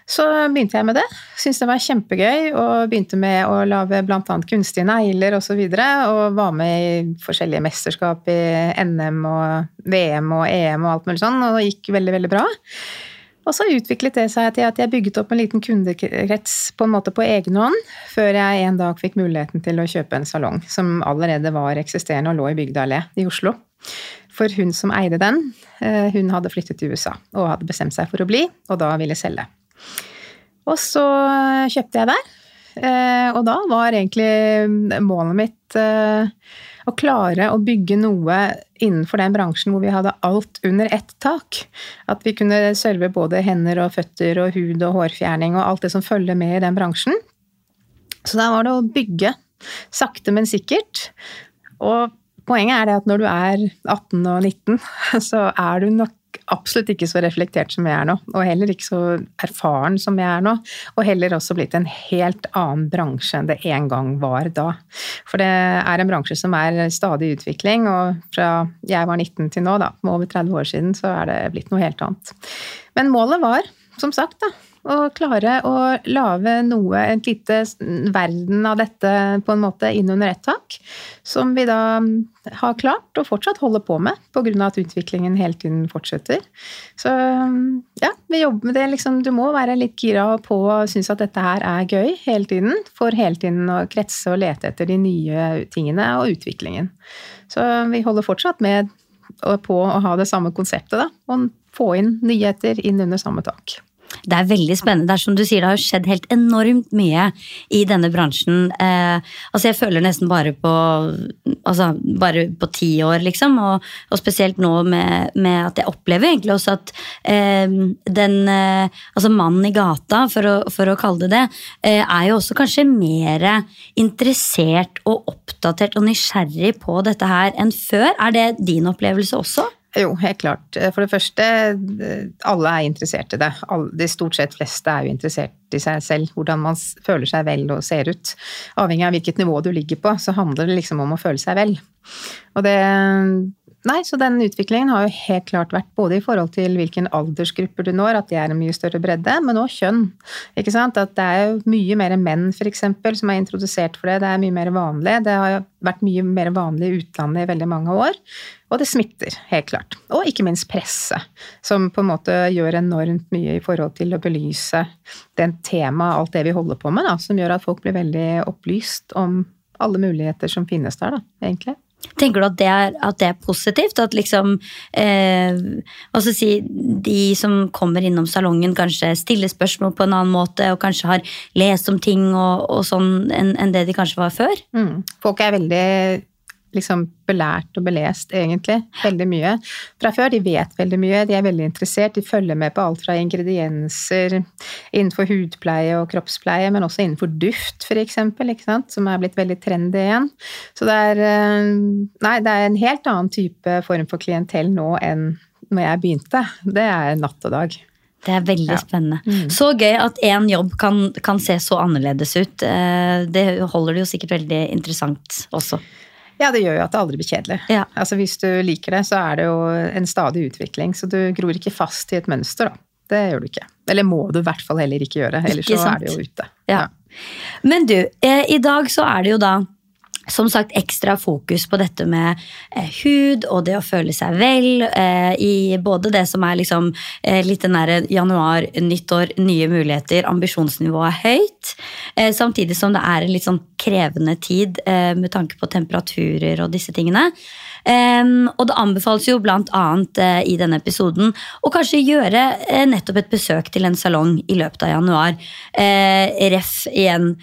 Så begynte jeg med det. Syntes det var kjempegøy, og begynte med å lage bl.a. kunstige negler osv. Og, så videre, og var med i forskjellige mesterskap i NM og VM og EM og alt mulig sånn, og det gikk veldig, veldig bra. Og så utviklet det seg til at jeg bygget opp en liten kundekrets på en måte på egen hånd, før jeg en dag fikk muligheten til å kjøpe en salong som allerede var eksisterende og lå i Bygda allé i Oslo. For hun som eide den, eh, hun hadde flyttet til USA og hadde bestemt seg for å bli, og da ville selge. Og så kjøpte jeg der. Eh, Og da var egentlig målet mitt eh, å klare å bygge noe innenfor den bransjen hvor vi hadde alt under ett tak. At vi kunne serve både hender og føtter og hud og hårfjerning og alt det som følger med i den bransjen. Så da var det å bygge sakte, men sikkert. Og poenget er det at når du er 18 og 19, så er du nok absolutt ikke så reflektert som jeg er nå, og heller ikke så erfaren som jeg er nå, og heller også blitt en helt annen bransje enn det en gang var da. For det er en bransje som er stadig i utvikling, og fra jeg var 19 til nå, da, med over 30 år siden, så er det blitt noe helt annet. Men målet var, som sagt, da, å klare å lage noe, et lite verden av dette på en måte inn under ett tak, som vi da har klart og fortsatt holder på med, av at utviklingen hele tiden fortsetter. Så ja, vi jobber med det. Liksom, du må være litt gira på å synes at dette her er gøy hele tiden, for hele tiden å kretse og lete etter de nye tingene og utviklingen. Så vi holder fortsatt med på å ha det samme konseptet, da, og få inn nyheter inn under samme tak. Det er veldig spennende. Det er som du sier, det har skjedd helt enormt mye i denne bransjen. Eh, altså Jeg føler nesten bare på altså bare på ti år, liksom. Og, og spesielt nå med, med, at jeg opplever egentlig også at eh, den eh, Altså mannen i gata, for å, for å kalle det det, eh, er jo også kanskje mer interessert og oppdatert og nysgjerrig på dette her enn før. Er det din opplevelse også? Jo, helt klart. For det første, alle er interessert i det. De stort sett fleste er jo interessert i seg selv, hvordan man føler seg vel og ser ut. Avhengig av hvilket nivå du ligger på, så handler det liksom om å føle seg vel. Og det Nei, så den utviklingen har jo helt klart vært både i forhold til hvilken aldersgrupper du når, at det er en mye større bredde, men òg kjønn. Ikke sant? At det er jo mye mer menn, f.eks., som er introdusert for det. Det er mye mer vanlig. Det har jo vært mye mer vanlig i utlandet i veldig mange år. Og det smitter, helt klart. Og ikke minst presse, som på en måte gjør enormt mye i forhold til å belyse den temaet, alt det vi holder på med, da, som gjør at folk blir veldig opplyst om alle muligheter som finnes der, da, egentlig. Tenker du at det er, at det er positivt? At liksom eh, altså si, De som kommer innom salongen, kanskje stiller spørsmål på en annen måte og kanskje har lest om ting og, og sånn enn en det de kanskje var før? Mm. Folk er veldig liksom belært og belest, egentlig. Veldig mye. Fra før, de vet veldig mye, de er veldig interessert. De følger med på alt fra ingredienser innenfor hudpleie og kroppspleie, men også innenfor duft, for eksempel, ikke sant? som er blitt veldig trendy igjen. Så det er Nei, det er en helt annen type form for klientell nå enn når jeg begynte. Det er natt og dag. Det er veldig Ja. spennende. Mm. Så gøy at én jobb kan, kan se så annerledes ut. Eh, Det holder det jo sikkert veldig interessant også. Ja, det gjør jo at det aldri blir kjedelig. Ja. Altså Hvis du liker det, så er det jo en stadig utvikling. Så du gror ikke fast i et mønster, da. Det gjør du ikke. Eller må du i hvert fall heller ikke gjøre, ellers Ikke så sant? er det jo ute. Ja. Men du, eh, i dag så er det jo da som sagt ekstra fokus på dette med eh, hud og det å føle seg vel. Eh, I både det som er liksom eh, litt derre januar, nyttår, nye muligheter, ambisjonsnivået er høyt. Eh, samtidig som det er en litt sånn krevende tid eh, med tanke på temperaturer og disse tingene. Em, og det anbefales jo blant annet eh, i denne episoden å kanskje gjøre uh, nettopp et besøk til en salong i løpet av januar. Uh, ref igjen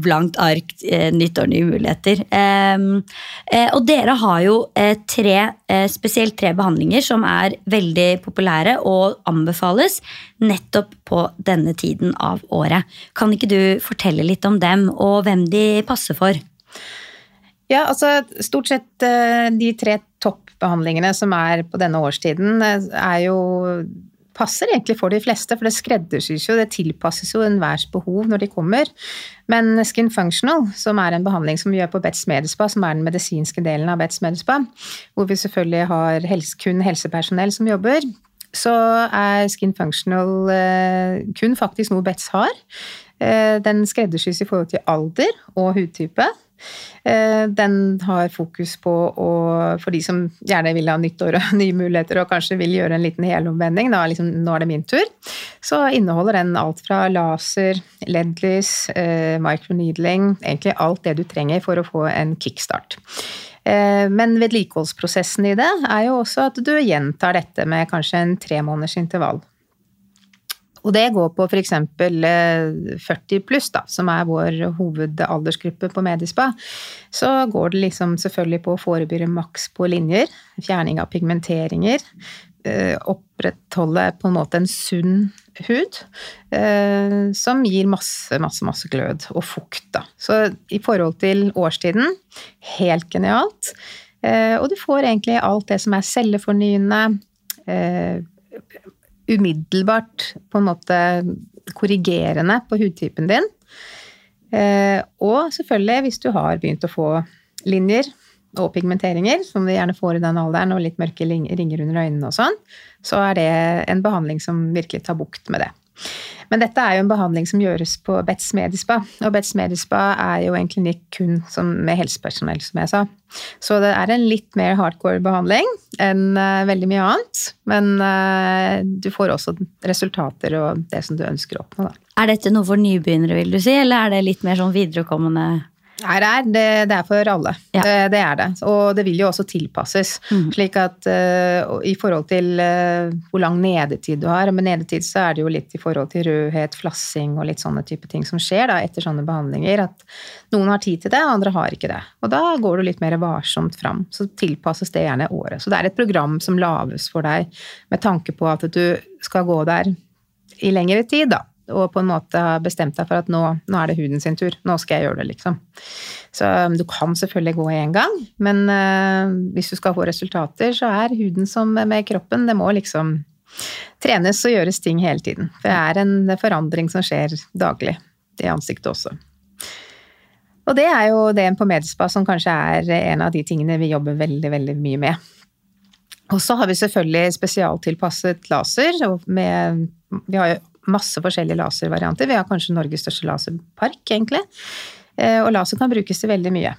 blankt ark, eh, nyttår, nye muligheter. Um, og dere har jo tre, spesielt tre behandlinger som er veldig populære og anbefales nettopp på denne tiden av året. Kan ikke du fortelle litt om dem og hvem de passer for? Ja, altså stort sett eh, de tre toppbehandlingene som er på denne årstiden, eh, er jo passer egentlig for de fleste, for det skreddersys jo, det tilpasses jo enhvers behov når de kommer. Men Skin Functional, som er en behandling som vi gjør på Betz Medispa, som er den medisinske delen av Betz Medispa, hvor vi selvfølgelig har helse, kun helsepersonell som jobber, så er Skin Functional eh, kun faktisk noe Betz har. Den skreddersys i forhold til alder og hudtype. Eh, Den har fokus på å, for de som gjerne vil ha nyttår og nye muligheter og kanskje vil gjøre en liten helomvending, da liksom, nå er det min tur, så inneholder den alt fra laser, LED-lys, eh, microneedling, egentlig alt det du trenger for å få en kickstart. Eh, Men vedlikeholdsprosessen i det er jo også at du gjentar dette med kanskje en tre måneders intervall. Og det går på f.eks. 40 pluss, da, som er vår hovedaldersgruppe på Medispa. Så går det liksom selvfølgelig på å forebygge maks på linjer, fjerning av pigmenteringer, eh, opprettholde på en måte en sunn hud, eh, som gir masse, masse, masse glød og fukt, da. Så i forhold til årstiden, helt genialt. Eh, Og du får egentlig alt det som er cellefornyende, eh, umiddelbart på en måte korrigerende på hudtypen din. Eh, og selvfølgelig, hvis du har begynt å få linjer og pigmenteringer, som vi gjerne får i den alderen, og litt mørke ringer under øynene og sånn, så er det en behandling som virkelig tar bukt med det. Men dette er jo en behandling som gjøres på Betz Medispa, og Betz Medispa er jo en klinikk kun med helsepersonell, som jeg sa. Så det er en litt mer hardcore behandling enn eh, veldig mye annet, men eh, du får også resultater og det som du ønsker å oppnå, da. Er dette noe for nybegynnere, vil du si, eller er det litt mer sånn viderekommende Det er, det, det er for alle. Ja. Det, det er det. Og det vil jo også tilpasses. Slik at uh, i forhold til uh, hvor lang nedetid du har Med nedetid så er det jo litt i forhold til rødhet, flassing og litt sånne type ting som skjer da, etter sånne behandlinger. At noen har tid til det, andre har ikke det. Og da går du litt mer varsomt fram. Så tilpasses det gjerne året. Så det er et program som lages for deg med tanke på at du skal gå der i lengre tid, da og på en måte har bestemt deg for at nå, nå er det huden sin tur. Nå skal jeg gjøre det, liksom. Så um, du kan selvfølgelig gå én gang, men uh, hvis du skal få resultater, så er huden som med kroppen. Det må liksom trenes og gjøres ting hele tiden. For det er en forandring som skjer daglig i ansiktet også. Og det er jo det på Medspa som kanskje er en av de tingene vi jobber veldig, veldig mye med. Og så har vi selvfølgelig spesialtilpasset laser. Med, vi har jo masse forskjellige laservarianter. Vi har kanskje Norges største laserpark, egentlig. Eh, Og laser kan brukes til veldig mye.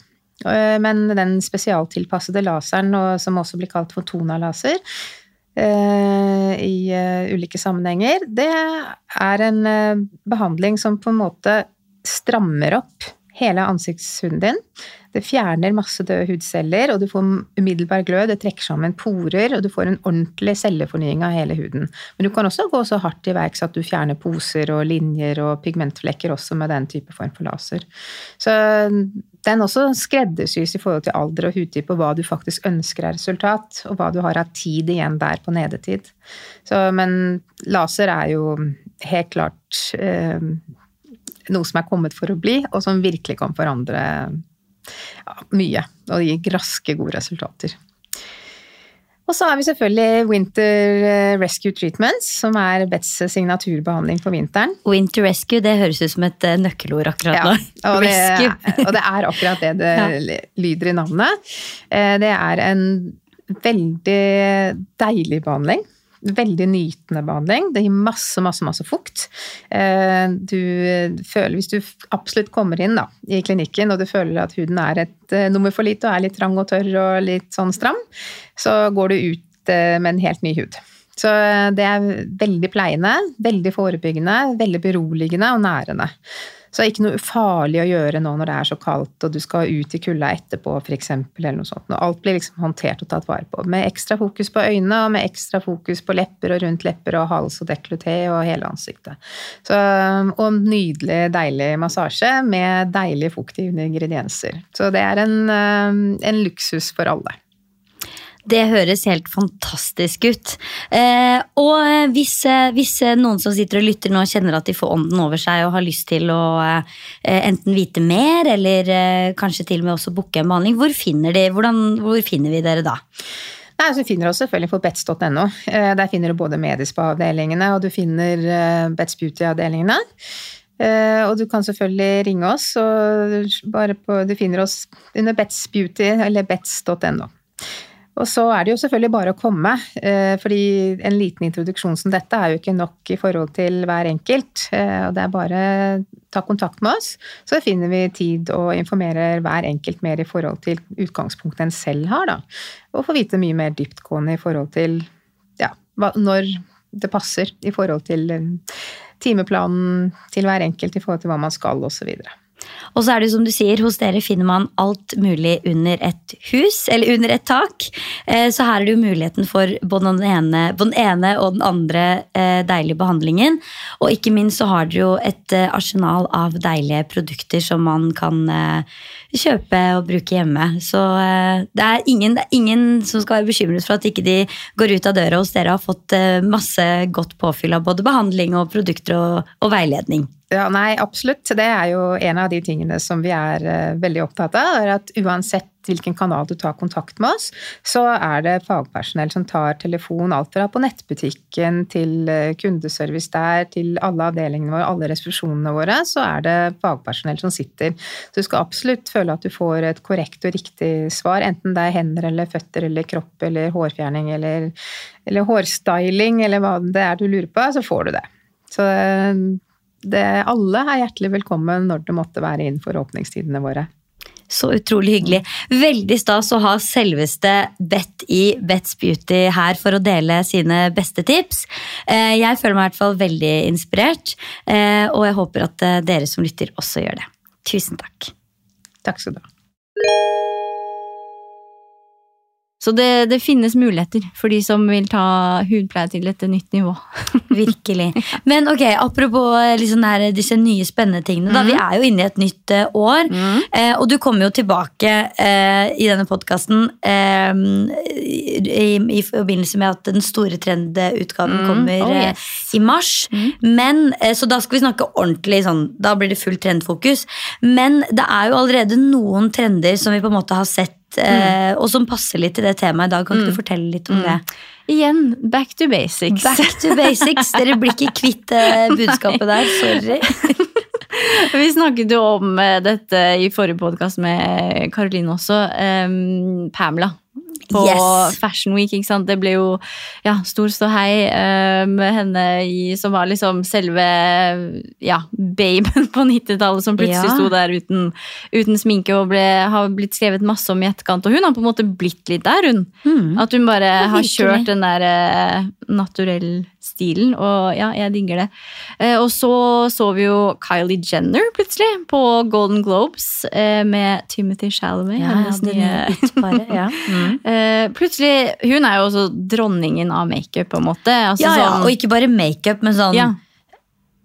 Eh, Men den spesialtilpassede laseren, som også blir kalt for Tona-laser, eh, i ulike sammenhenger, det er en eh, behandling som på en måte strammer opp hele ansiktshunden din. Det fjerner masse døde hudceller, og du får umiddelbar glød. Det trekker sammen porer, og du får en ordentlig cellefornying av hele huden. Men du kan også gå så hardt i verks at du fjerner poser og linjer og pigmentflekker også med den type form for laser. Så den også skreddersys i forhold til alder og hudtype og hva du faktisk ønsker er resultat, og hva du har av tid igjen der på nedetid. Så, men laser er jo helt klart eh, noe som er kommet for å bli, og som virkelig kan forandre ja, mye. Og det gir raske, gode resultater. Og så har vi selvfølgelig Winter eh, Rescue Treatments, som er Bets signaturbehandling for vinteren. Winter Rescue, det høres ut som et eh, nøkkelord akkurat Ja, nå. og det, og det er akkurat det det Ja. lyder i navnet. Eh, Det er en veldig deilig behandling. Veldig nytende behandling. Det gir masse, masse, masse fukt. Eh, du føler, hvis du absolutt kommer inn da, i klinikken og du føler at huden er et eh, nummer for lite og er litt trang og tørr og litt sånn stram, så går du ut eh, med en helt ny hud. Så det er veldig pleiende, veldig forebyggende, veldig beroligende og nærende. Så det er ikke noe farlig å gjøre nå når det er så kaldt og du skal ut i kulda etterpå f.eks. eller noe sånt. Alt blir liksom håndtert og tatt vare på. Med ekstra fokus på øynene og med ekstra fokus på lepper og rundt lepper og hals og dekolleté og hele ansiktet. Så, og nydelig, deilig massasje med deilige fuktige ingredienser. Så det er en, en luksus for alle. Det høres helt fantastisk ut. Eh, og hvis, eh, hvis, noen som sitter og lytter nå kjenner at de får ånden over seg og har lyst til å eh, enten vite mer eller eh, kanskje til og med også booke en behandling, hvor finner, de, hvordan, hvor finner vi dere da? Nei, så finner Du oss selvfølgelig på bets.no. Eh, der finner du både Medispa-avdelingene og du finner eh, Bets Beauty-avdelingene. Og du kan selvfølgelig ringe oss, og bare på, du finner oss under Bets Beauty eller bets.no. Og så er det jo selvfølgelig bare å komme, eh, fordi en liten introduksjon som dette er jo ikke nok i forhold til hver enkelt. Eh, og det er bare ta kontakt med oss, så finner vi tid og informerer hver enkelt mer i forhold til utgangspunktet en selv har, da. Og få vite mye mer dyptgående i forhold til ja, når det passer i forhold til eh, timeplanen til hver enkelt i forhold til hva man skal, osv. Og så er det som du sier, hos dere finner man alt mulig under et hus, eller under et tak. Eh, så her er det jo muligheten for både den ene, både den ene og den andre eh, deilige behandlingen. Og ikke minst så har dere jo et eh, arsenal av deilige produkter som man kan kjøpe og bruke hjemme. Så det er ingen, det er ingen som skal være bekymret for at ikke de går ut av døra hos dere og har fått masse godt påfyll av både behandling og produkter og, og veiledning. Ja, nei, absolutt. Det er jo en av de tingene som vi er uh, veldig opptatt av. er at Uansett hvilken kanal du tar kontakt med oss, så er det fagpersonell som tar telefon. Alt fra på nettbutikken til uh, kundeservice der, til alle avdelingene våre, alle resepsjonene våre, så er det fagpersonell som sitter. Så du skal absolutt føle at du får et korrekt og riktig svar, enten det er hender eller føtter eller kropp eller hårfjerning eller, eller hårstyling eller hva det er du lurer på, så får du det. Så det, alle er hjertelig velkommen når det måtte være innenfor åpningstidene våre. Så utrolig hyggelig. Veldig stas å ha selveste Bett i Betts Beauty her for å dele sine beste tips. Eh, jeg føler meg i hvert fall veldig inspirert, eh, og jeg håper at eh, dere som lytter også gjør det. Tusen takk. Takk skal du ha. Så det, det, finnes muligheter for de som vil ta hudpleie til et nytt nivå. Virkelig. Men ok, apropos liksom der, disse nye spennende tingene. Da, mm. Vi er jo inne i et nytt uh, år. Mm. eh, og du kommer jo tilbake eh, i denne podkasten i, i, forbindelse med at den store trendutgaven mm. kommer oh, yes. i mars. Mm. Men, Så da skal vi snakke ordentlig sånn. Da blir det fullt trendfokus. Men det er jo allerede noen trender som vi på en måte har sett mm. og som passer litt til det temaet i dag. Kan ikke mm. du fortelle litt om mm. det? Igjen, back to basics. Back to basics. Dere blir ikke kvitt uh, budskapet der. Sorry. Vi snakket jo om eh, dette i forrige podkast med Karoline også. Um, Pamela på yes. Fashion Week. ikke sant? Det ble jo ja, stor ståhei uh, med henne i, som var liksom selve ja, baben på 90-tallet som plutselig ja. sto der uten, uten sminke og ble, har blitt skrevet masse om i etterkant. Og hun har på en måte blitt litt der, hun. Mm. At hun bare har kjørt den der uh, naturell stilen, og ja, jeg digger det. Uh, og så så vi jo Kylie Jenner plutselig på Golden Globes uh, med Timothy Chalamet, Ja, hennes nye ja. mm. Uh, plutselig, Hun er jo også dronningen av makeup, på en måte. Altså, ja, ja, sånn, og ikke bare makeup, men sånn ja.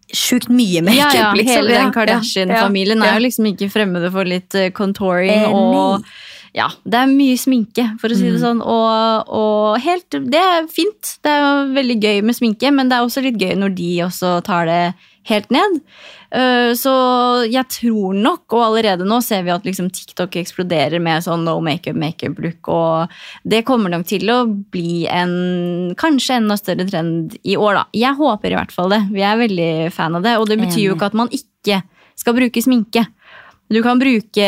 Sjukt mye makeup. Ja, ja, liksom. Hele den Kardashian-familien er jo liksom ikke fremmede for litt uh, contouring uh, og ja, det er mye sminke, for å si det mm. sånn. Og, og, helt Det er fint. Det er jo veldig gøy med sminke, men det er også litt gøy når de også tar det helt ned. Eh, så jeg tror nok, og allerede nå ser vi at liksom TikTok eksploderer med sånn no makeup, makeup-look, og det kommer nok til å bli en kanskje enda større trend i år, da. Jeg håper i hvert fall det. Vi er veldig fan av det, og det betyr jo ikke at man ikke skal bruke sminke. Du kan bruke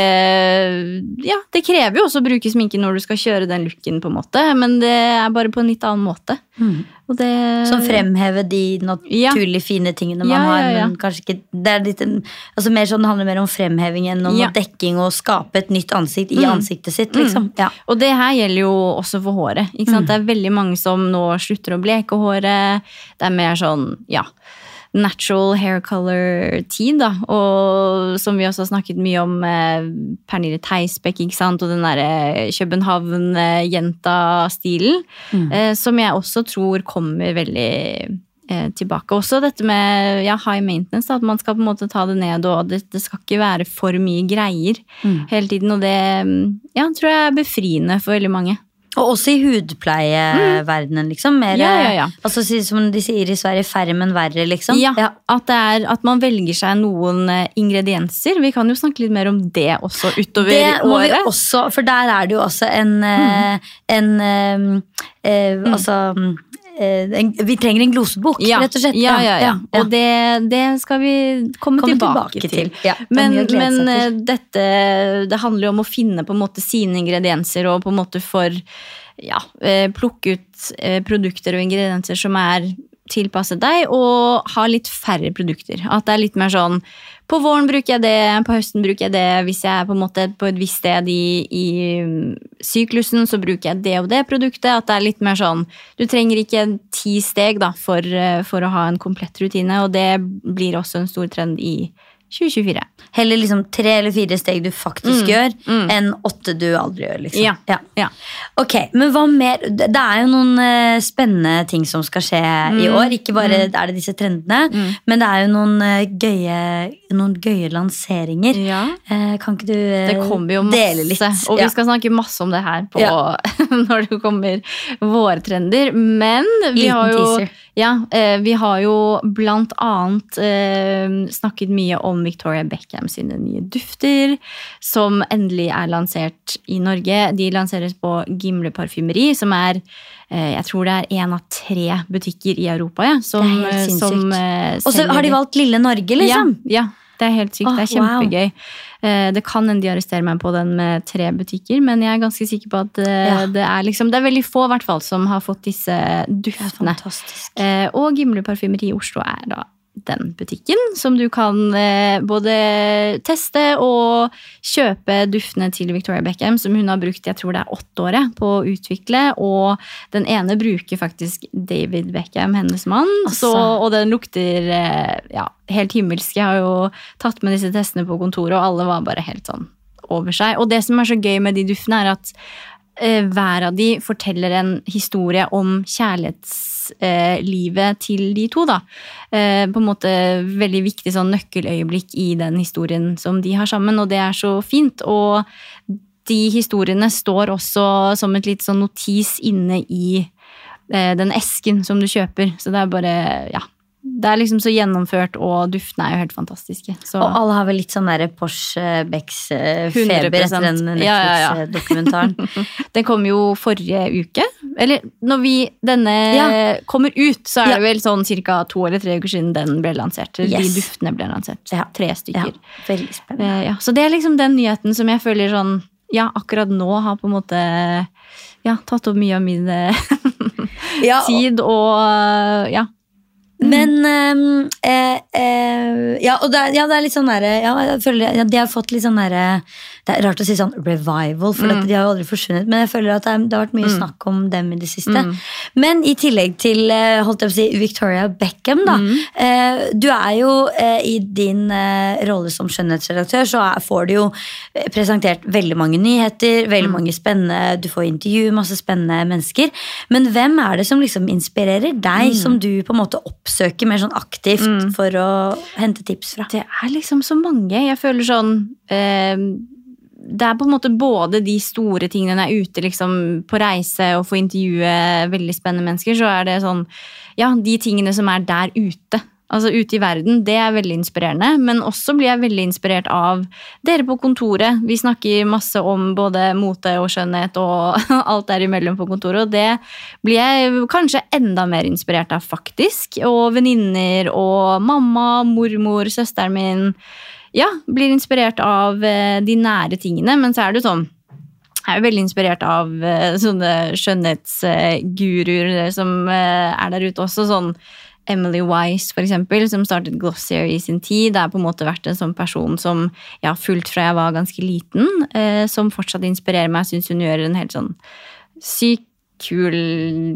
Ja, det krever jo også å bruke sminke når du skal kjøre den looken, på en måte, men det er bare på en litt annen måte. Mm. Og det Som fremhever de naturlig fine tingene man Ja, ja, har. Men kanskje ikke Det er litt, altså mer sånn, det handler mer om fremheving enn om Ja. dekking og skape et nytt ansikt i Mm. ansiktet sitt. Liksom. Ja. Og det her gjelder jo også for håret. Ikke sant? Det er veldig mange som nå slutter å bleke håret. Det er mer sånn, ja Natural hair color-tid, da. Og som vi også har snakket mye om eh, Pernille Theisbeck ikke sant. Og den derre København-jenta-stilen. Eh, som jeg også tror kommer veldig eh, tilbake. Også dette med ja, high maintenance, da, at man skal på en måte ta det ned. Og det, det skal ikke være for mye greier hele tiden. Og det ja, tror jeg er befriende for veldig mange. Og også i hudpleieverdenen, liksom. Mer, Ja, ja, ja. Altså, som de sier i Sverige, færre, men verre, liksom. Ja, At, det er, at man velger seg noen eh, ingredienser. Vi kan jo snakke litt mer om det også utover Det må vi året. også, for der er det jo også en, mm. en eh, eh, Altså eh, en, Vi trenger en glosebok, ja, rett og slett. Ja, ja, ja. ja. Og det, det skal vi komme, Komme tilbake, tilbake til. men men eh, dette Det handler jo om å finne på en måte sine ingredienser og på en måte for ja, eh, plukke ut eh, produkter og ingredienser som er tilpasset deg, og ha litt færre produkter. At det er litt mer sånn På våren bruker jeg det, på høsten bruker jeg det. Hvis jeg er på en måte på et visst sted i, i mm, syklusen, så bruker jeg det og det produktet. At det er litt mer sånn Du trenger ikke ti steg da, for, eh, for å ha en komplett rutine, og det blir også en stor trend i 2024. Heller liksom tre eller fire steg du faktisk Mm, gjør, mm. enn åtte du aldri gjør. liksom. Ja, Ja. ja. Ok, men hva mer? Det er jo noen uh, spennende ting som skal skje i Mm. år. Ikke bare er det disse trendene, men det er jo noen uh, gøye, noen gøye lanseringer. Ja. Eh, kan ikke du Det kommer jo masse, dele litt? og vi skal snakke masse om det her på, når det kommer vårtrender. Men vi Liten har jo, teaser. ja, vi har jo blant annet snakket mye om Victoria Beckham sine nye dufter, som endelig er lansert i Norge. De lanseres på Gimle parfymeri, som er eh, jeg tror det er én av tre butikker i Europa ja, som, Det er helt sinnssykt. som uh, Og så har de valgt lille Norge, liksom. Ja, ja, det er helt sykt. Oh, det er kjempegøy. Wow. Det kan hende de arresterer meg på den med tre butikker, men jeg er ganske sikker på at eh, Ja. det er liksom Det er veldig få i hvert fall som har fått disse duftene. Eh, Og Gimle parfymeri i Oslo er da den butikken som du kan eh, både teste og kjøpe duftene til Victoria Beckham, som hun har brukt jeg tror det er åtte året på å utvikle. Og den ene bruker faktisk David Beckham, hennes mann. Altså. Så, og den lukter eh, ja, helt himmelsk. Jeg har jo tatt med disse testene på kontoret, og alle var bare helt sånn over seg. Og det som er så gøy med de duftene, er at eh, hver av de forteller en historie om kjærlighetslivet til de to. Da. Eh, på en måte veldig viktig sånn nøkkeløyeblikk i den historien som de har sammen, og det er så fint. Og de historiene står også som et litt sånn notis inne i eh, den esken som du kjøper. Så det er bare, ja. Det er liksom så gjennomført, og duftene er jo helt fantastiske. Så. Og alle har vel litt sånn der Porsche eh, feber etter den Netflix-dokumentaren. Ja, ja, ja. Den kom jo forrige uke. Eller når vi, denne kommer ut, så er det vel sånn ca. to eller tre uker siden den ble lansert. Yes. De duftene ble lansert. Tre stykker. veldig spennende. Eh, ja. Så det er liksom den nyheten som jeg føler sånn Ja, akkurat nå har på en måte ja, tatt opp mye av min eh, Ja, tid og ja. Men ehm, eh, eh, Ja, og det ja, det er litt sånn derre ja, ja, De har fått litt sånn derre Det er rart å si sånn revival, for Mm. de har jo aldri forsvunnet. Men jeg føler at det, er, det har vært mye snakk om dem i det siste. Mm. Men i tillegg til eh, holdt jeg på å si, Victoria Beckham, da. Mm. eh, du er jo eh, i din eh, rolle som skjønnhetsredaktør, så er, får du jo eh, presentert veldig mange nyheter, Mm. veldig mange spennende Du får intervju masse spennende mennesker. Men hvem er det som liksom inspirerer deg, Mm. som du på en måte oppsøker mer sånn aktivt for å hente tips fra? Det er liksom så mange. Jeg føler sånn eh, Det er på en måte både de store tingene når jeg er ute liksom, på reise og får intervjue veldig spennende mennesker, så er det sånn Ja, de tingene som er der ute. Altså ute i verden, det er veldig inspirerende. Men også blir jeg veldig inspirert av dere på kontoret. Vi snakker masse om både mote og skjønnhet og alt derimellom på kontoret. Og det blir jeg kanskje enda mer inspirert av, faktisk. Og venninner og mamma, mormor, søsteren min. Ja, blir inspirert av eh, de nære tingene, men så er det sånn jeg er jo veldig inspirert av eh, sånne skjønnhetsguruer som eh, er der ute også. Sånn Emily Wise, for eksempel, som startet Glossier i sin tid. Det har på en måte vært en sånn person som jeg har fulgt fra jeg var ganske liten, som fortsatt inspirerer meg. Syns hun gjør en helt sånn sykt kul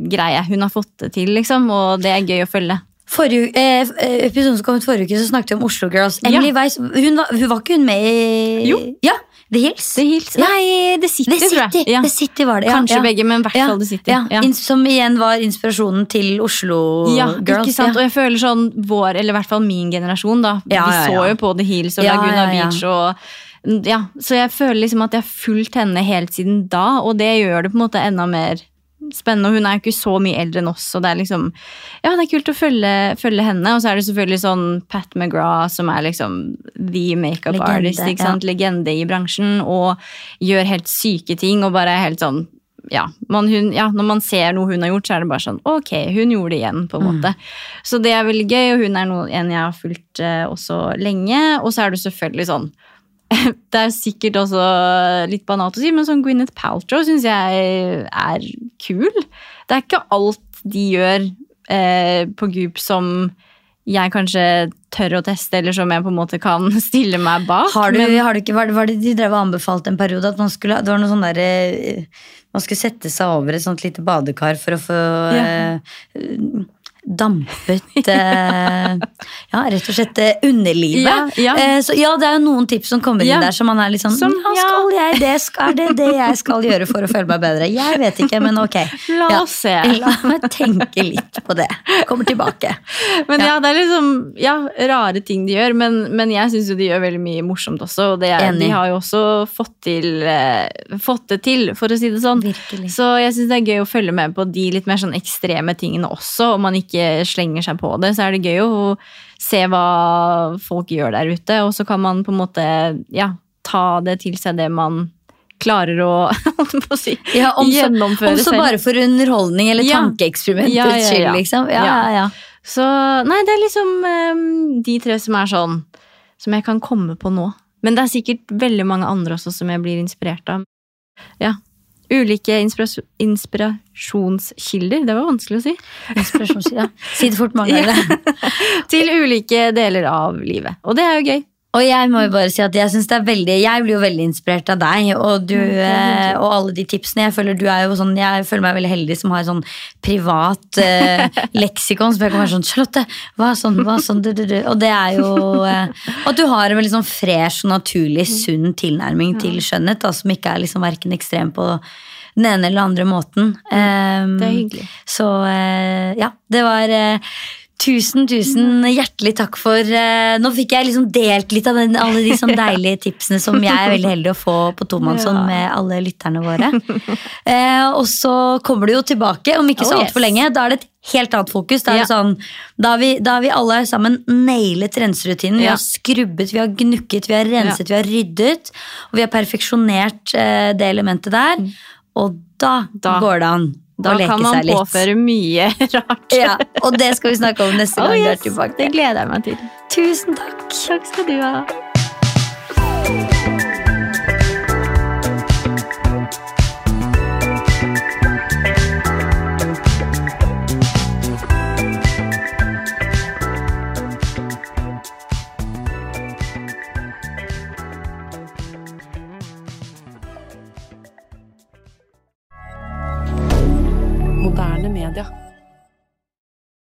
greie. Hun har fått det til, liksom, og det er gøy å følge. Forrige, eh, episoden som kom ut forrige uke, så snakket vi om Oslo Girls. Emily Ja. Weiss, hun var, hun var ikke hun med i Jo. Ja, The Hills. The Hills. Ja. Nei, The City, The tror jeg. Ja. The City var det, ja. Kanskje begge, men i hvert fall The City. Som igjen var inspirasjonen til Oslo Ja, Girls. ikke sant? ja. Og jeg føler sånn vår, eller i hvert fall min generasjon, da. Vi så jo på The Hills og Laguna. Beach og Ja, så jeg føler liksom at jeg har fulgt henne helt siden da, og det gjør det på en måte enda mer spennende. Og hun er jo ikke så mye eldre enn oss, og det er liksom Ja, det er kult å følge, følge henne. Og så er det selvfølgelig sånn Pat McGrath, som er liksom the makeup artist, ikke sant? legende i bransjen, og gjør helt syke ting og bare helt sånn ja, man, hun, ja, når man ser noe hun har gjort, så er det bare sånn Ok, hun gjorde det igjen, på en måte. Så det er veldig gøy, og hun er noe, en jeg har fulgt uh, også lenge. Og så er det selvfølgelig sånn Det er sikkert også litt banalt å si, men sånn Gwyneth Paltrow syns jeg er kul. Det er ikke alt de gjør eh, på Goop som jeg kanskje tør å teste, eller som jeg på en måte kan stille meg bak. Har du, men- har du ikke, var, det, var det de drev og anbefalte en periode? At man skulle, det var noe sånn der, eh, Man skulle sette seg over et sånt lite badekar for å få Ja. eh, dampet eh, Ja, rett og slett eh, underlivet. Ja, ja. Eh, så ja, det er jo noen tips som kommer Ja. inn der som man er litt sånn Som- ja, ja. skal jeg det? Skal, det det jeg skal gjøre for å føle meg bedre? Jeg vet ikke, men ok. La Ja. oss se. La meg tenke litt på det. Kommer tilbake. Men ja. Ja. det er liksom ja, rare ting de gjør, men, men jeg syns jo de gjør veldig mye morsomt også. Og det er, de har jo også fått, til, eh, fått det til, for å si det sånn. Virkelig. Så jeg syns det er gøy å følge med på de litt mer sånn ekstreme tingene også. Om man ikke slenger seg på det, så er det gøy å se hva folk gjør der ute. Og så kan man på en måte ja, ta det til seg det man klarer å, å si, Ja, om så, gjennomføre om så selv. bare for underholdning eller Ja. tankeeksperimentets Ja, ja, ja. skyld, liksom. Ja, Ja. ja, ja. Så nei, det er liksom um, de tre som er sånn som jeg kan komme på nå. Men det er sikkert veldig mange andre også som jeg blir inspirert av. Ja. Ulike inspiras inspirasjonskilder. Det var vanskelig å si. Inspirasjonskilder, ja. Si det fort mange ganger. Til ulike deler av livet. Og det er jo gøy. Og jeg må jo bare si at jeg det er veldig Jeg blir jo veldig inspirert av deg og, du, eh, og alle de tipsene. Jeg føler du er jo sånn Jeg føler meg veldig heldig som har sånn privat eh, leksikon. Så jeg kan være sånn Charlotte, hva sånn, hva sånn du, du, du. Og det er jo eh, At du har en veldig sånn fresh og naturlig sunn tilnærming til skjønnhet, da, som ikke er liksom verken ekstrem på den ene eller andre måten. Um, Det er hyggelig. Så eh, ja, det var eh, Tusen, tusen hjertelig takk for eh, Nå fikk jeg liksom delt litt av den, alle de sånn deilige tipsene som jeg er veldig heldig å få på tomannshånd Ja. med alle lytterne våre. Eh, og så kommer du jo tilbake om ikke så Oh, altfor yes. lenge. Da er det et helt annet fokus. Da er, Ja. det sånn, da har vi, da har vi alle sammen nailet renserutinen. Vi Ja. har skrubbet, vi har gnukket, vi har renset, vi har ryddet. Og vi har perfeksjonert eh, det elementet der. Og da, Da- går det an Da kan man påføre mye rart. Ja, og det skal vi snakke om neste Oh, gang du er tilbake. Det gleder jeg meg til. Tusen takk. Takk skal du ha. regarder.